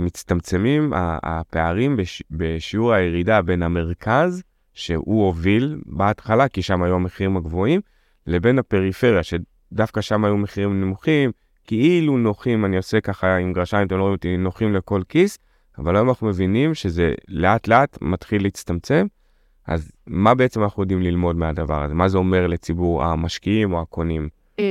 מצטמצמים הפערים בשיעור הירידה בין המרכז שהוא הוביל בהתחלה, כי שם היו המחירים הגבוהים, לבין הפריפריה, שדווקא שם היו מחירים נמוכים, כאילו נוחים, אני עושה ככה עם גרשיים, אתם לא רואים אותי, נוחים לכל כיס, אבל היום אנחנו מבינים שזה לאט לאט מתחיל להצטמצם. אז מה בעצם אנחנו יודעים ללמוד מהדבר הזה? מה זה אומר לציבור המשקיעים או הקונים? אה,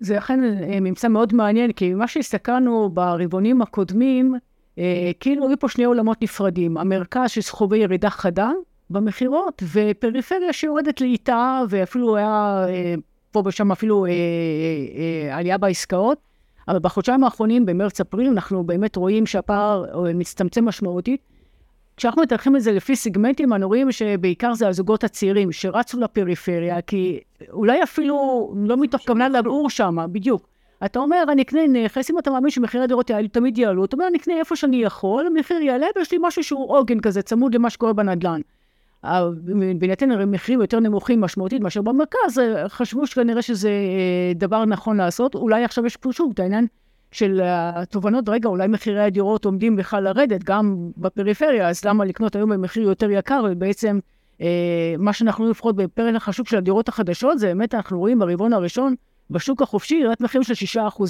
זה אכן אה, ממצא מאוד מעניין, כי מה שהסתכלנו ברבעונים הקודמים, אה, כאילו היו פה שני עולמות נפרדים. המרכז שסחובי ירידה חדה, במכירות, ופריפריה שיורדת לאיטה, ואפילו היה אה, פה ושם אפילו אה, אה, עלייה בעסקאות. אבל בחודשיים האחרונים, במרץ-אפריל, אנחנו באמת רואים שהפער מצטמצם משמעותית. כשאנחנו מתארחים את זה לפי סגמנטים, אנחנו רואים שבעיקר זה הזוגות הצעירים שרצו לפריפריה, כי אולי אפילו לא מתוך כוונה לגור שם, בדיוק. אתה אומר, אני אקנה נכס, אם אתה מאמין שמחירי הדירות תמיד יעלו, אתה אומר, אני אקנה איפה שאני יכול, המחיר יעלה, ויש לי משהו שהוא עוגן כזה, צמוד למה שקורה בנדל"ן. בהינתן מחירים יותר נמוכים משמעותית מאשר במרכז, אה, חשבו שכנראה שזה אה, דבר נכון לעשות. אולי עכשיו יש פה שוב את העניין של התובנות, רגע, אולי מחירי הדירות עומדים בכלל לרדת, גם בפריפריה, אז למה לקנות היום במחיר יותר יקר, ובעצם אה, מה שאנחנו לפחות בפרק השוק של הדירות החדשות, זה באמת אנחנו רואים ברבעון הראשון, בשוק החופשי, ירידת מחירים של 6%.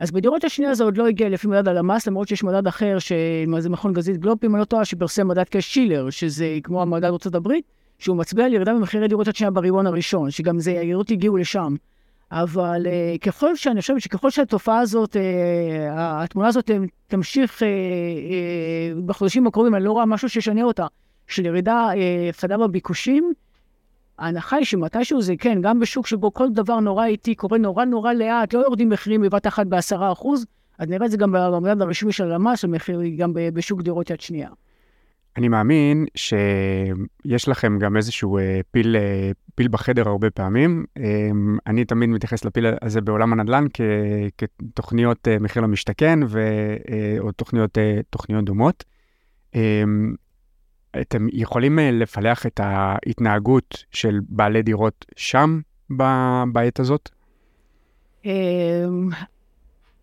אז בדירות השנייה זה עוד לא הגיע לפי מדד הלמ"ס, למרות שיש מדד אחר, שזה מכון גזית גלופ, אם אני לא טועה, שפרסם מדד כשילר, שזה כמו המדד ארצות הברית, שהוא מצביע על ירידה במחירי דירות השנייה ברבעון הראשון, שגם זה, הירידות הגיעו לשם. אבל uh, ככל שאני חושבת שככל שהתופעה הזאת, uh, התמונה הזאת תמשיך uh, uh, בחודשים הקרובים, אני לא רואה משהו שישנה אותה, של ירידה uh, בביקושים, ההנחה היא שמתישהו זה כן, גם בשוק שבו כל דבר נורא איטי קורה נורא נורא לאט, לא יורדים מחירים בבת אחת בעשרה אחוז, אז נראה את זה גם במדד הרשמי של הלמ"ס, המחיר גם בשוק דירות יד שנייה. אני מאמין שיש לכם גם איזשהו אה, פיל, אה, פיל בחדר הרבה פעמים. אה, אני תמיד מתייחס לפיל הזה בעולם הנדל"ן כ, כתוכניות מחיר למשתכן ו, או תוכניות, תוכניות דומות. אתם יכולים לפלח את ההתנהגות של בעלי דירות שם בעת הזאת?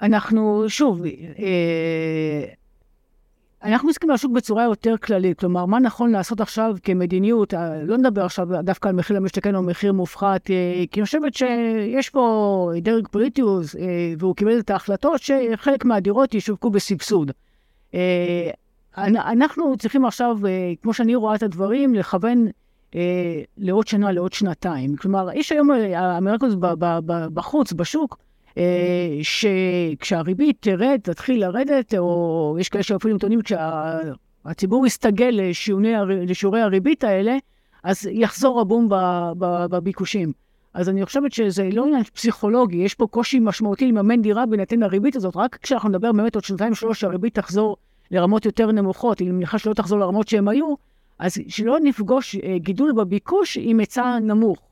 אנחנו, שוב, אנחנו מסתכלים על השוק בצורה יותר כללית, כלומר, מה נכון לעשות עכשיו כמדיניות, אה, לא נדבר עכשיו דווקא על מחיר למשתכן או מחיר מופחת, אה, כי אני חושבת שיש פה דרג פוליטי, אה, והוא קיבל את ההחלטות שחלק מהדירות ישווקו בסבסוד. אנחנו צריכים עכשיו, כמו שאני רואה את הדברים, לכוון לעוד שנה, לעוד שנתיים. כלומר, יש היום האמריקות בחוץ, בשוק, אה, שכשהריבית תרד, תתחיל לרדת, או יש כאלה שאפילו טוענים כשהציבור יסתגל לשיעורי הריבית האלה, אז יחזור הבום בביקושים. אז אני חושבת שזה לא עניין פסיכולוגי, יש פה קושי משמעותי לממן דירה בהינתן הריבית הזאת, רק כשאנחנו נדבר באמת עוד שנתיים שלוש שהריבית תחזור לרמות יותר נמוכות, אני מניחה שלא תחזור לרמות שהן היו, אז שלא נפגוש אה, גידול בביקוש עם היצע נמוך.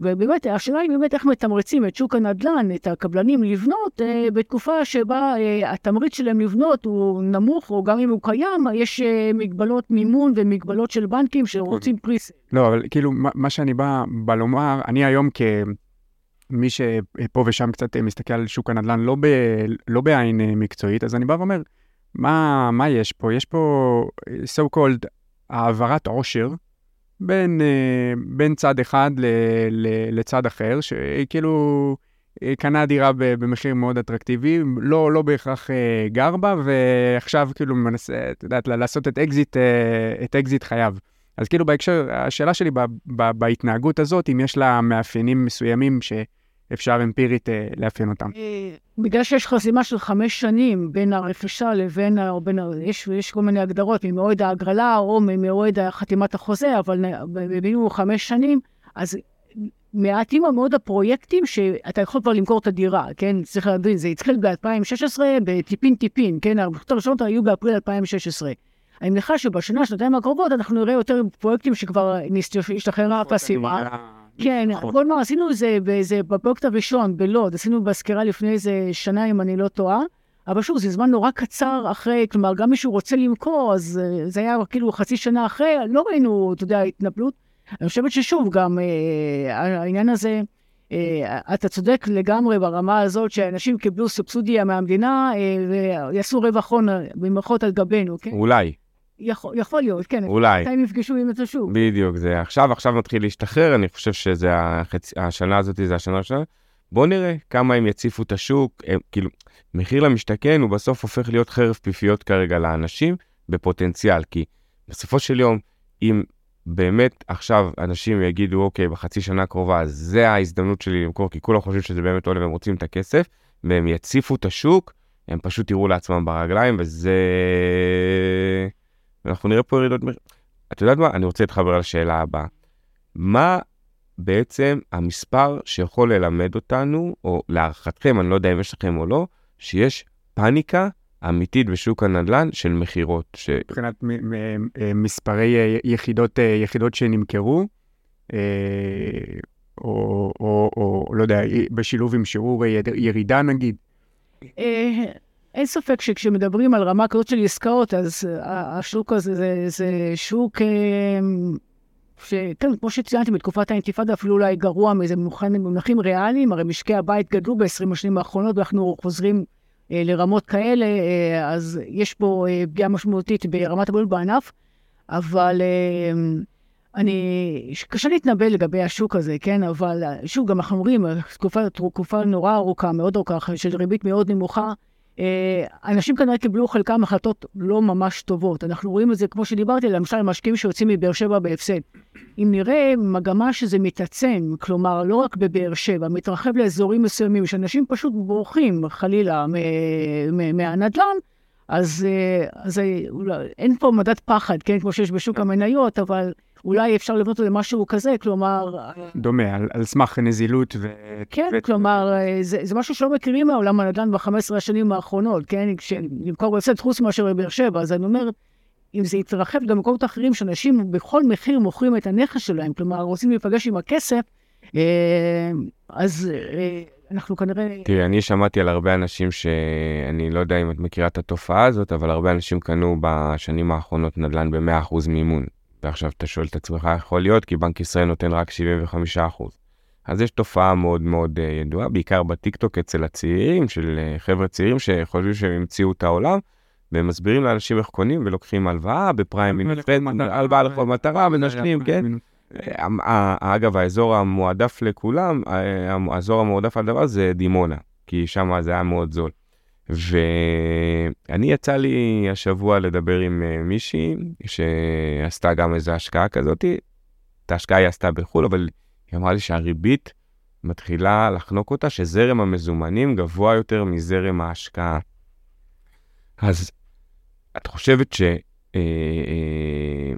ובאמת, השאלה היא באמת איך מתמרצים את שוק הנדל"ן, את הקבלנים לבנות, אה, בתקופה שבה אה, התמריץ שלהם לבנות הוא נמוך, או גם אם הוא קיים, יש אה, מגבלות מימון ומגבלות של בנקים שרוצים פריס. לא, אבל כאילו, מה, מה שאני בא, בא לומר, אני היום כמי שפה ושם קצת מסתכל על שוק הנדל"ן, לא, ב, לא בעין מקצועית, אז אני בא ואומר, מה, מה יש פה? יש פה so called העברת עושר. בין, אה, בין צד אחד ל, ל, לצד אחר, שכאילו אה, קנה דירה במחיר מאוד אטרקטיבי, לא, לא בהכרח אה, גר בה, ועכשיו כאילו מנסה, את יודעת, לעשות את אקזיט, את אקזיט חייו. אז כאילו בהקשר, השאלה שלי ב, ב, בהתנהגות הזאת, אם יש לה מאפיינים מסוימים ש... אפשר אמפירית אה, לאפיין אותם. אה, בגלל שיש חסימה של חמש שנים בין הרכישה לבין, ה... בין. יש, יש כל מיני הגדרות ממועד ההגרלה או ממועד חתימת החוזה, אבל במינימום חמש שנים, אז מעטים מאוד הפרויקטים שאתה יכול כבר למכור את הדירה, כן? צריך להבין, זה התחיל ב-2016 בטיפין-טיפין, כן? הרבות הראשונות היו באפריל 2016. אני מניחה שבשנה, שנתיים הקרובות, אנחנו נראה יותר פרויקטים שכבר השתחררה הפסימה. כן, כל מה עשינו זה באיזה, בפרויקט הראשון, בלוד, עשינו בסקירה לפני איזה שנה, אם אני לא טועה, אבל שוב, זה זמן נורא קצר אחרי, כלומר, גם מישהו רוצה למכור, אז אה, זה היה כאילו חצי שנה אחרי, לא ראינו, אתה יודע, התנפלות. אני חושבת ששוב, גם אה, העניין הזה, אה, אתה צודק לגמרי ברמה הזאת שאנשים קיבלו סובסודיה מהמדינה אה, ויעשו רווח הון במרכאות על גבינו, כן? אולי. יכול, יכול להיות, כן. אולי. מתי הם יפגשו עם את השוק. בדיוק, זה עכשיו, עכשיו מתחיל להשתחרר, אני חושב שזה החצ... השנה הזאת, זה השנה הראשונה. בואו נראה כמה הם יציפו את השוק, הם, כאילו, מחיר למשתכן הוא בסוף הופך להיות חרב פיפיות כרגע לאנשים בפוטנציאל, כי בסופו של יום, אם באמת עכשיו אנשים יגידו, אוקיי, בחצי שנה הקרובה, זה ההזדמנות שלי למכור, כי כולם חושבים שזה באמת עולה והם רוצים את הכסף, והם יציפו את השוק, הם פשוט יראו לעצמם ברגליים, וזה... ואנחנו נראה פה ירידות מחירים. את יודעת מה? אני רוצה להתחבר לשאלה הבאה. מה בעצם המספר שיכול ללמד אותנו, או להערכתכם, אני לא יודע אם יש לכם או לא, שיש פאניקה אמיתית בשוק הנדל"ן של מכירות. ש... מבחינת אה, מספרי אה, יחידות, אה, יחידות שנמכרו, או, או, או, או לא יודע, בשילוב עם שיעור ירידה נגיד. אין ספק שכשמדברים על רמה כזאת של עסקאות, אז השוק הזה זה, זה שוק אמ, שכן, כמו שציינתי, בתקופת האינתיפאדה אפילו אולי גרוע מזה במונחים ריאליים, הרי משקי הבית גדלו ב-20 השנים האחרונות ואנחנו חוזרים אה, לרמות כאלה, אה, אז יש פה אה, פגיעה משמעותית ברמת הבריאות בענף, אבל... אה, אני, קשה להתנבא לגבי השוק הזה, כן? אבל שוב, גם אנחנו אומרים, תקופה, תקופה נורא ארוכה, מאוד ארוכה, של ריבית מאוד נמוכה. אה, אנשים כנראה קיבלו חלקם החלטות לא ממש טובות. אנחנו רואים את זה, כמו שדיברתי, למשל, משקיעים שיוצאים מבאר שבע בהפסד. אם נראה מגמה שזה מתעצם, כלומר, לא רק בבאר שבע, מתרחב לאזורים מסוימים, שאנשים פשוט בורחים, חלילה, מהנדל"ן, אז, אה, אז אין פה מדד פחד, כן, כמו שיש בשוק המניות, אבל אולי אפשר לבנות למשהו כזה, כלומר... דומה, על, על סמך נזילות ו... כן, ו... כלומר, אה, זה, זה משהו שלא מכירים מהעולם הנדל"ן ב-15 השנים האחרונות, כן? כשנמכור בהפסד חוץ מאשר בבאר שבע, אז אני אומר, אם זה יתרחב גם במקומות אחרים, שאנשים בכל מחיר מוכרים את הנכס שלהם, כלומר, רוצים להיפגש עם הכסף, אה, אז אה, אנחנו כנראה... תראי, אני שמעתי על הרבה אנשים שאני לא יודע אם את מכירה את התופעה הזאת, אבל הרבה אנשים קנו בשנים האחרונות נדל"ן ב-100% מימון. ועכשיו אתה שואל את עצמך, יכול להיות? כי בנק ישראל נותן רק 75%. אז יש תופעה מאוד מאוד uh, ידועה, בעיקר בטיקטוק אצל הצעירים, של uh, חבר'ה צעירים שחושבים שהם המציאו את העולם, והם מסבירים לאנשים איך קונים ולוקחים הלוואה בפריים מיניפרד, הלוואה לכל מטרה, מנשנים, כן? אה, אגב, האזור המועדף לכולם, האזור המועדף על דבר זה דימונה, כי שם זה היה מאוד זול. ואני יצא לי השבוע לדבר עם אה, מישהי שעשתה גם איזו השקעה כזאת. את ההשקעה היא עשתה בחו"ל, אבל היא אמרה לי שהריבית מתחילה לחנוק אותה, שזרם המזומנים גבוה יותר מזרם ההשקעה. אז את חושבת ש... אה, אה,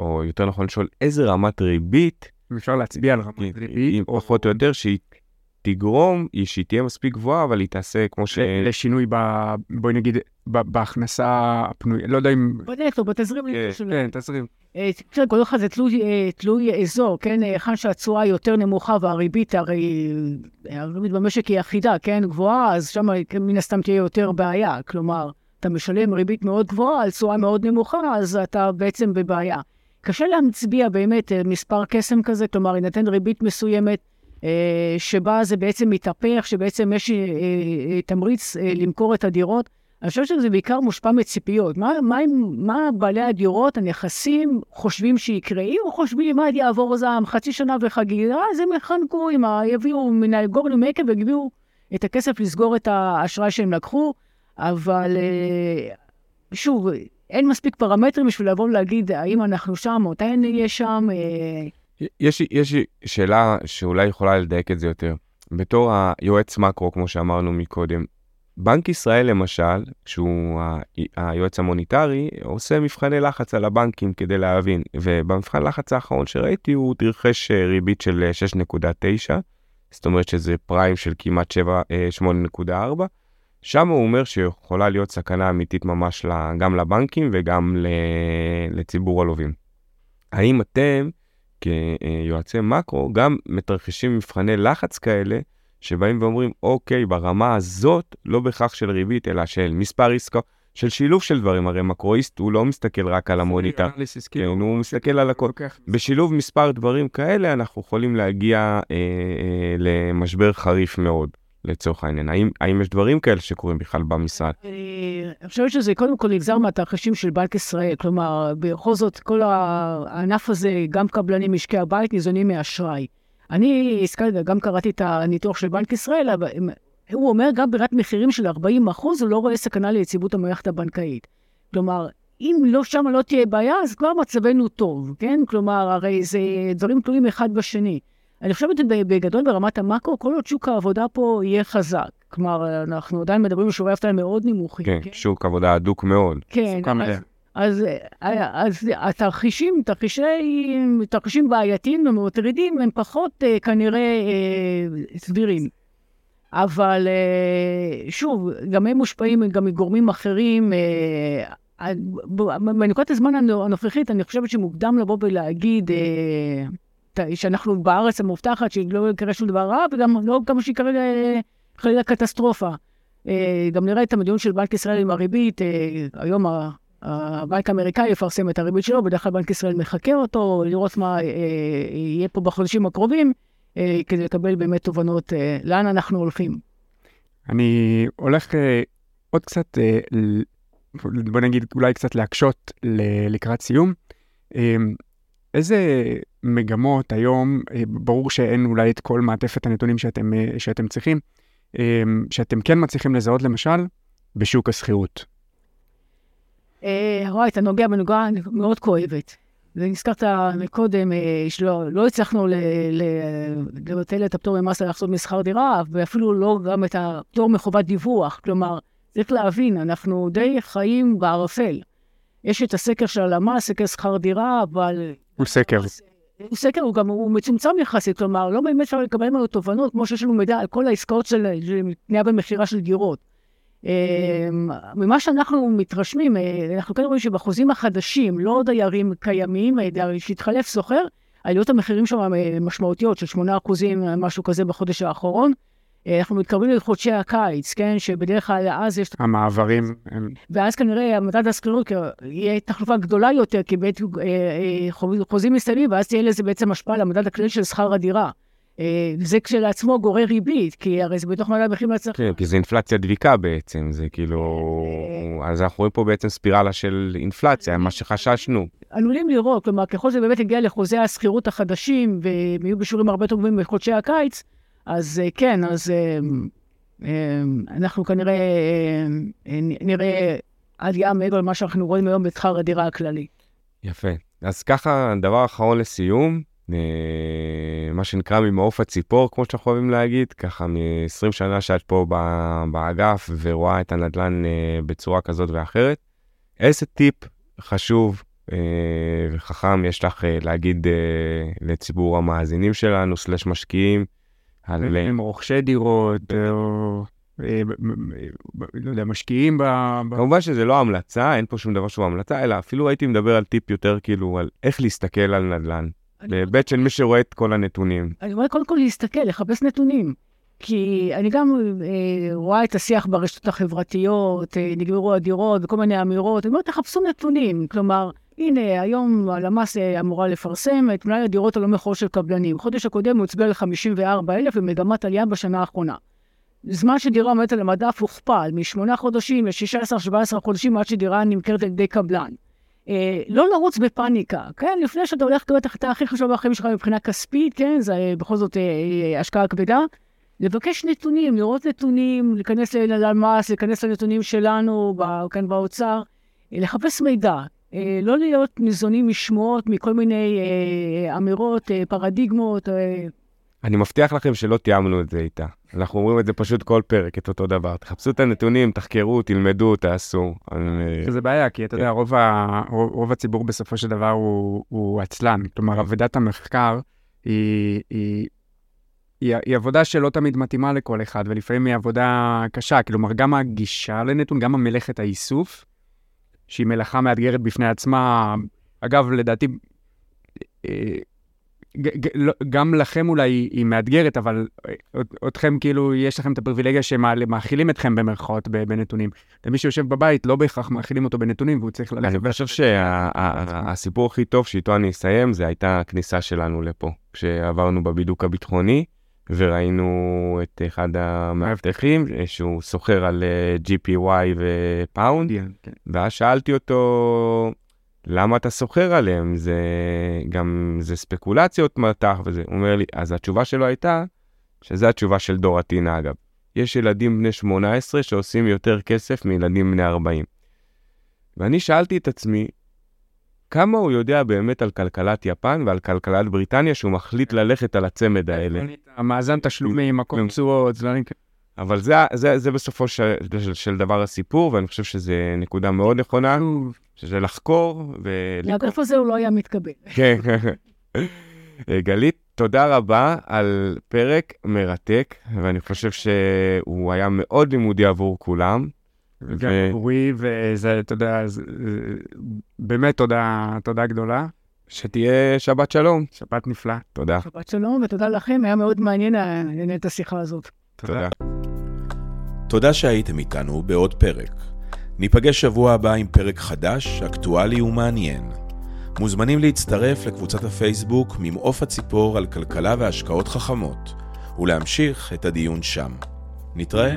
או יותר נכון לשאול, איזה רמת ריבית... אפשר להצביע על רמת ריבית. פחות או יותר, שהיא תגרום, היא שהיא תהיה מספיק גבוהה, אבל היא תעשה כמו ש... לשינוי, ב... בואי נגיד, ב... בהכנסה הפנויה, לא יודע אם... בנטו, בתזרים. כן, כן, תזרים. כן, כל אחד זה תלוי, אה, תלוי אזור, כן? היכן שהתשואה יותר נמוכה והריבית, הרי הריבית במשק היא אחידה, כן? גבוהה, אז שם כן, מן הסתם תהיה יותר בעיה. כלומר, אתה משלם ריבית מאוד גבוהה על תשואה מאוד נמוכה, אז אתה בעצם בבעיה. קשה להצביע באמת מספר קסם כזה, כלומר, יינתן ריבית מסוימת, אה, שבה זה בעצם מתהפך, שבעצם יש אה, אה, תמריץ למכור את הדירות. אני חושבת שזה בעיקר מושפע מציפיות. מה, מה, מה בעלי הדירות, הנכסים, חושבים שיקרה? אם חושבים, מה יעבור זעם, חצי שנה וחגיגה, אז הם יחנקו, עם ה... יביאו מן הגורן מקל ויביאו את הכסף לסגור את האשראי שהם לקחו, אבל שוב, אין מספיק פרמטרים בשביל לבוא ולהגיד האם אנחנו שם, מתי נהיה שם. יש, יש שאלה שאולי יכולה לדייק את זה יותר. בתור היועץ מקרו, כמו שאמרנו מקודם, בנק ישראל למשל, שהוא היועץ המוניטרי, עושה מבחני לחץ על הבנקים כדי להבין, ובמבחן לחץ האחרון שראיתי הוא תרחש אה, ריבית של 6.9, אה, זאת אומרת שזה פריים של כמעט 8.4, אה, שם הוא אומר שיכולה להיות סכנה אמיתית ממש גם לבנקים וגם לציבור הלווים. האם אתם כיועצי מקרו גם מתרחשים מבחני לחץ כאלה, שבאים ואומרים, אוקיי, ברמה הזאת, לא בהכרח של ריבית, אלא של מספר עסקאות, של שילוב של דברים. הרי מקרואיסט הוא לא מסתכל רק על המוניטר, כן, הוא מסתכל על הכל. בשילוב מספר דברים כאלה, אנחנו יכולים להגיע אה, אה, למשבר חריף מאוד. לצורך העניין? האם, האם יש דברים כאלה שקורים בכלל במשרד? אני חושבת שזה קודם כל נגזר מהתרחישים של בנק ישראל. כלומר, בכל זאת, כל הענף הזה, גם קבלנים, משקי הבית, ניזונים מאשראי. אני הזכרתי, גם קראתי את הניתוח של בנק ישראל, אבל הוא אומר, גם ברירת מחירים של 40 אחוז, הוא לא רואה סכנה ליציבות המערכת הבנקאית. כלומר, אם לא שם לא תהיה בעיה, אז כבר מצבנו טוב, כן? כלומר, הרי זה דברים תלויים אחד בשני. אני חושבת בגדול ברמת המאקרו, כל עוד שוק העבודה פה יהיה חזק. כלומר, אנחנו עדיין מדברים על שיעורי אבטלה מאוד נמוכים. כן, כן, שוק עבודה הדוק מאוד. כן, אז, אז, אז התרחישים, תרחישים, תרחישים בעייתיים ומטרידים, הם פחות uh, כנראה uh, סבירים. אבל שוב, גם הם מושפעים גם מגורמים אחרים. בנקודת הזמן הנוכחית, אני חושבת שמוקדם לבוא ולהגיד... שאנחנו בארץ המובטחת, שלא יקרה שום דבר רע, וגם לא כמה שיקרה חלילה קטסטרופה. אה, גם נראה את המדיון של בנק ישראל עם הריבית, אה, היום הבנק האמריקאי יפרסם את הריבית שלו, בדרך כלל בנק ישראל מחקר אותו, לראות מה אה, יהיה פה בחודשים הקרובים, כדי לקבל באמת תובנות לאן אנחנו הולכים. אני הולך עוד קצת, בוא נגיד, אולי קצת להקשות לקראת סיום. איזה מגמות היום, אה, ברור שאין אולי את כל מעטפת הנתונים שאתם, אה, שאתם צריכים, אה, שאתם כן מצליחים לזהות למשל בשוק השכירות? וואי, אתה נוגע בנוגעה מאוד כואבת. ונזכרת מקודם שלא לא הצלחנו לבטל את הפטור ממס על הכנסות משכר דירה, ואפילו לא גם את הפטור מחובת דיווח. כלומר, צריך להבין, אנחנו די חיים בערפל. יש את הסקר של הלמ"ס, סקר שכר דירה, אבל... הוא סקר. הוא סקר, הוא גם, הוא מצומצם יחסית, כלומר, לא באמת אפשר לקבל ממנו תובנות, כמו שיש לנו מידע על כל העסקאות של קנייה ומכירה של דירות. אמ, ממה שאנחנו מתרשמים, אה, אנחנו כן רואים שבחוזים החדשים, לא דיירים קיימים, אה, שהתחלף סוחר, עליות המחירים שם אה, משמעותיות של 8 אחוזים, משהו כזה בחודש האחרון. אנחנו מתקרבים לחודשי הקיץ, כן? שבדרך כלל אז יש... המעברים ואז כנראה המדד הסקרנות יהיה תחלופה גדולה יותר, כי בעת חוזים מסתיימים, ואז תהיה לזה בעצם השפעה על המדד הכללי של שכר הדירה. אה, זה כשלעצמו גורר ריבית, כי הרי זה בתוך מדד מחירים לצרכן. כן, כי זה אינפלציה דביקה בעצם, זה כאילו... אה, אז אנחנו רואים פה בעצם ספירלה של אינפלציה, מה שחששנו. עלולים לראות, כלומר, ככל שזה באמת יגיע לחוזי השכירות החדשים, והם יהיו בשיעורים הרבה יותר גבוהים בחודשי הקיץ, אז אה, כן, אז אנחנו כנראה נראה עלייה מעבר למה שאנחנו רואים היום בשכר הדירה הכללי. יפה. אז ככה, דבר אחרון לסיום, אה, מה שנקרא ממעוף הציפור, כמו שאנחנו אוהבים להגיד, ככה מ-20 שנה שאת פה באגף ורואה את הנדל"ן אה, בצורה כזאת ואחרת. איזה טיפ חשוב אה, וחכם יש לך להגיד לציבור המאזינים שלנו, סלש משקיעים? על... הם רוכשי דירות, או... לא יודע, משקיעים ב... כמובן שזה לא המלצה, אין פה שום דבר שהוא המלצה, אלא אפילו הייתי מדבר על טיפ יותר כאילו על איך להסתכל על נדל"ן. בהיבט של מי שרואה את כל הנתונים. אני אומרת קודם כל להסתכל, לחפש נתונים. כי אני גם אה, רואה את השיח ברשתות החברתיות, אה, נגמרו הדירות וכל מיני אמירות, אני אומרת, תחפשו נתונים. כלומר, הנה, היום הלמ"ס אה, אמורה לפרסם את מלאי הדירות הלא מכור של קבלנים. חודש הקודם הוא הצביע ל-54,000 במגמת עלייה בשנה האחרונה. זמן שדירה עומדת על המדף הוכפל משמונה חודשים ל-16-17 חודשים עד שדירה נמכרת על ידי קבלן. אה, לא לרוץ בפאניקה, כן? לפני שאתה הולך לקבל את ההחלטה הכי חשובה בחיים שלך מבחינה כספית, כן? זה אה, בכל זאת אה, אה, השקעה כבדה. לבקש נתונים, לראות נתונים, להיכנס ללמ"ס, להיכנס לנתונים שלנו, כאן באוצר, לחפש מידע. אה, לא להיות ניזונים משמועות, מכל מיני אה, אמירות, אה, פרדיגמות. אני מבטיח לכם שלא תיאמנו את זה איתה. אנחנו אומרים את זה פשוט כל פרק, את אותו דבר. תחפשו את הנתונים, תחקרו, תלמדו, תעשו. זה בעיה, כי אתה יודע, רוב, ה... רוב הציבור בסופו של דבר הוא, הוא עצלן. כלומר, עבודת המחקר היא, היא, היא, היא עבודה שלא תמיד מתאימה לכל אחד, ולפעמים היא עבודה קשה. כלומר, גם הגישה לנתון, גם המלאכת האיסוף, שהיא מלאכה מאתגרת בפני עצמה. אגב, לדעתי, אה, לא, גם לכם אולי היא מאתגרת, אבל אה, אתכם כאילו, יש לכם את הפריבילגיה שמאכילים אתכם במרכאות בנתונים. ומי שיושב בבית, לא בהכרח מאכילים אותו בנתונים, והוא צריך ללכת. אני חושב שהסיפור הכי טוב שאיתו אני אסיים, זה הייתה הכניסה שלנו לפה. כשעברנו בבידוק הביטחוני, וראינו את אחד המאבטחים, שהוא סוחר על אה, GPY ופאונד, כן. ואז שאלתי אותו, למה אתה סוחר עליהם? זה גם, זה ספקולציות מטח וזה. הוא אומר לי, אז התשובה שלו הייתה, שזו התשובה של דור עטינה אגב. יש ילדים בני 18 שעושים יותר כסף מילדים בני 40. ואני שאלתי את עצמי, כמה הוא יודע באמת על כלכלת יפן ועל כלכלת בריטניה שהוא מחליט ללכת על הצמד האלה? המאזן תשלומים, מקום תשואות, דברים כאלה. אבל זה, זה, זה בסופו של, של, של דבר הסיפור, ואני חושב שזו נקודה מאוד נכונה, שזה לחקור ו... לאגף הזה הוא לא היה מתקבל. כן, אה, גלית, תודה רבה על פרק מרתק, ואני חושב שהוא היה מאוד לימודי עבור כולם. גם עבורי, וזה, אתה יודע, באמת תודה, תודה גדולה. שתהיה שבת שלום. שבת נפלא. תודה. שבת שלום, ותודה לכם, היה מאוד מעניין לנהל את השיחה הזאת. תודה. תודה שהייתם איתנו בעוד פרק. ניפגש שבוע הבא עם פרק חדש, אקטואלי ומעניין. מוזמנים להצטרף לקבוצת הפייסבוק ממעוף הציפור על כלכלה והשקעות חכמות, ולהמשיך את הדיון שם. נתראה.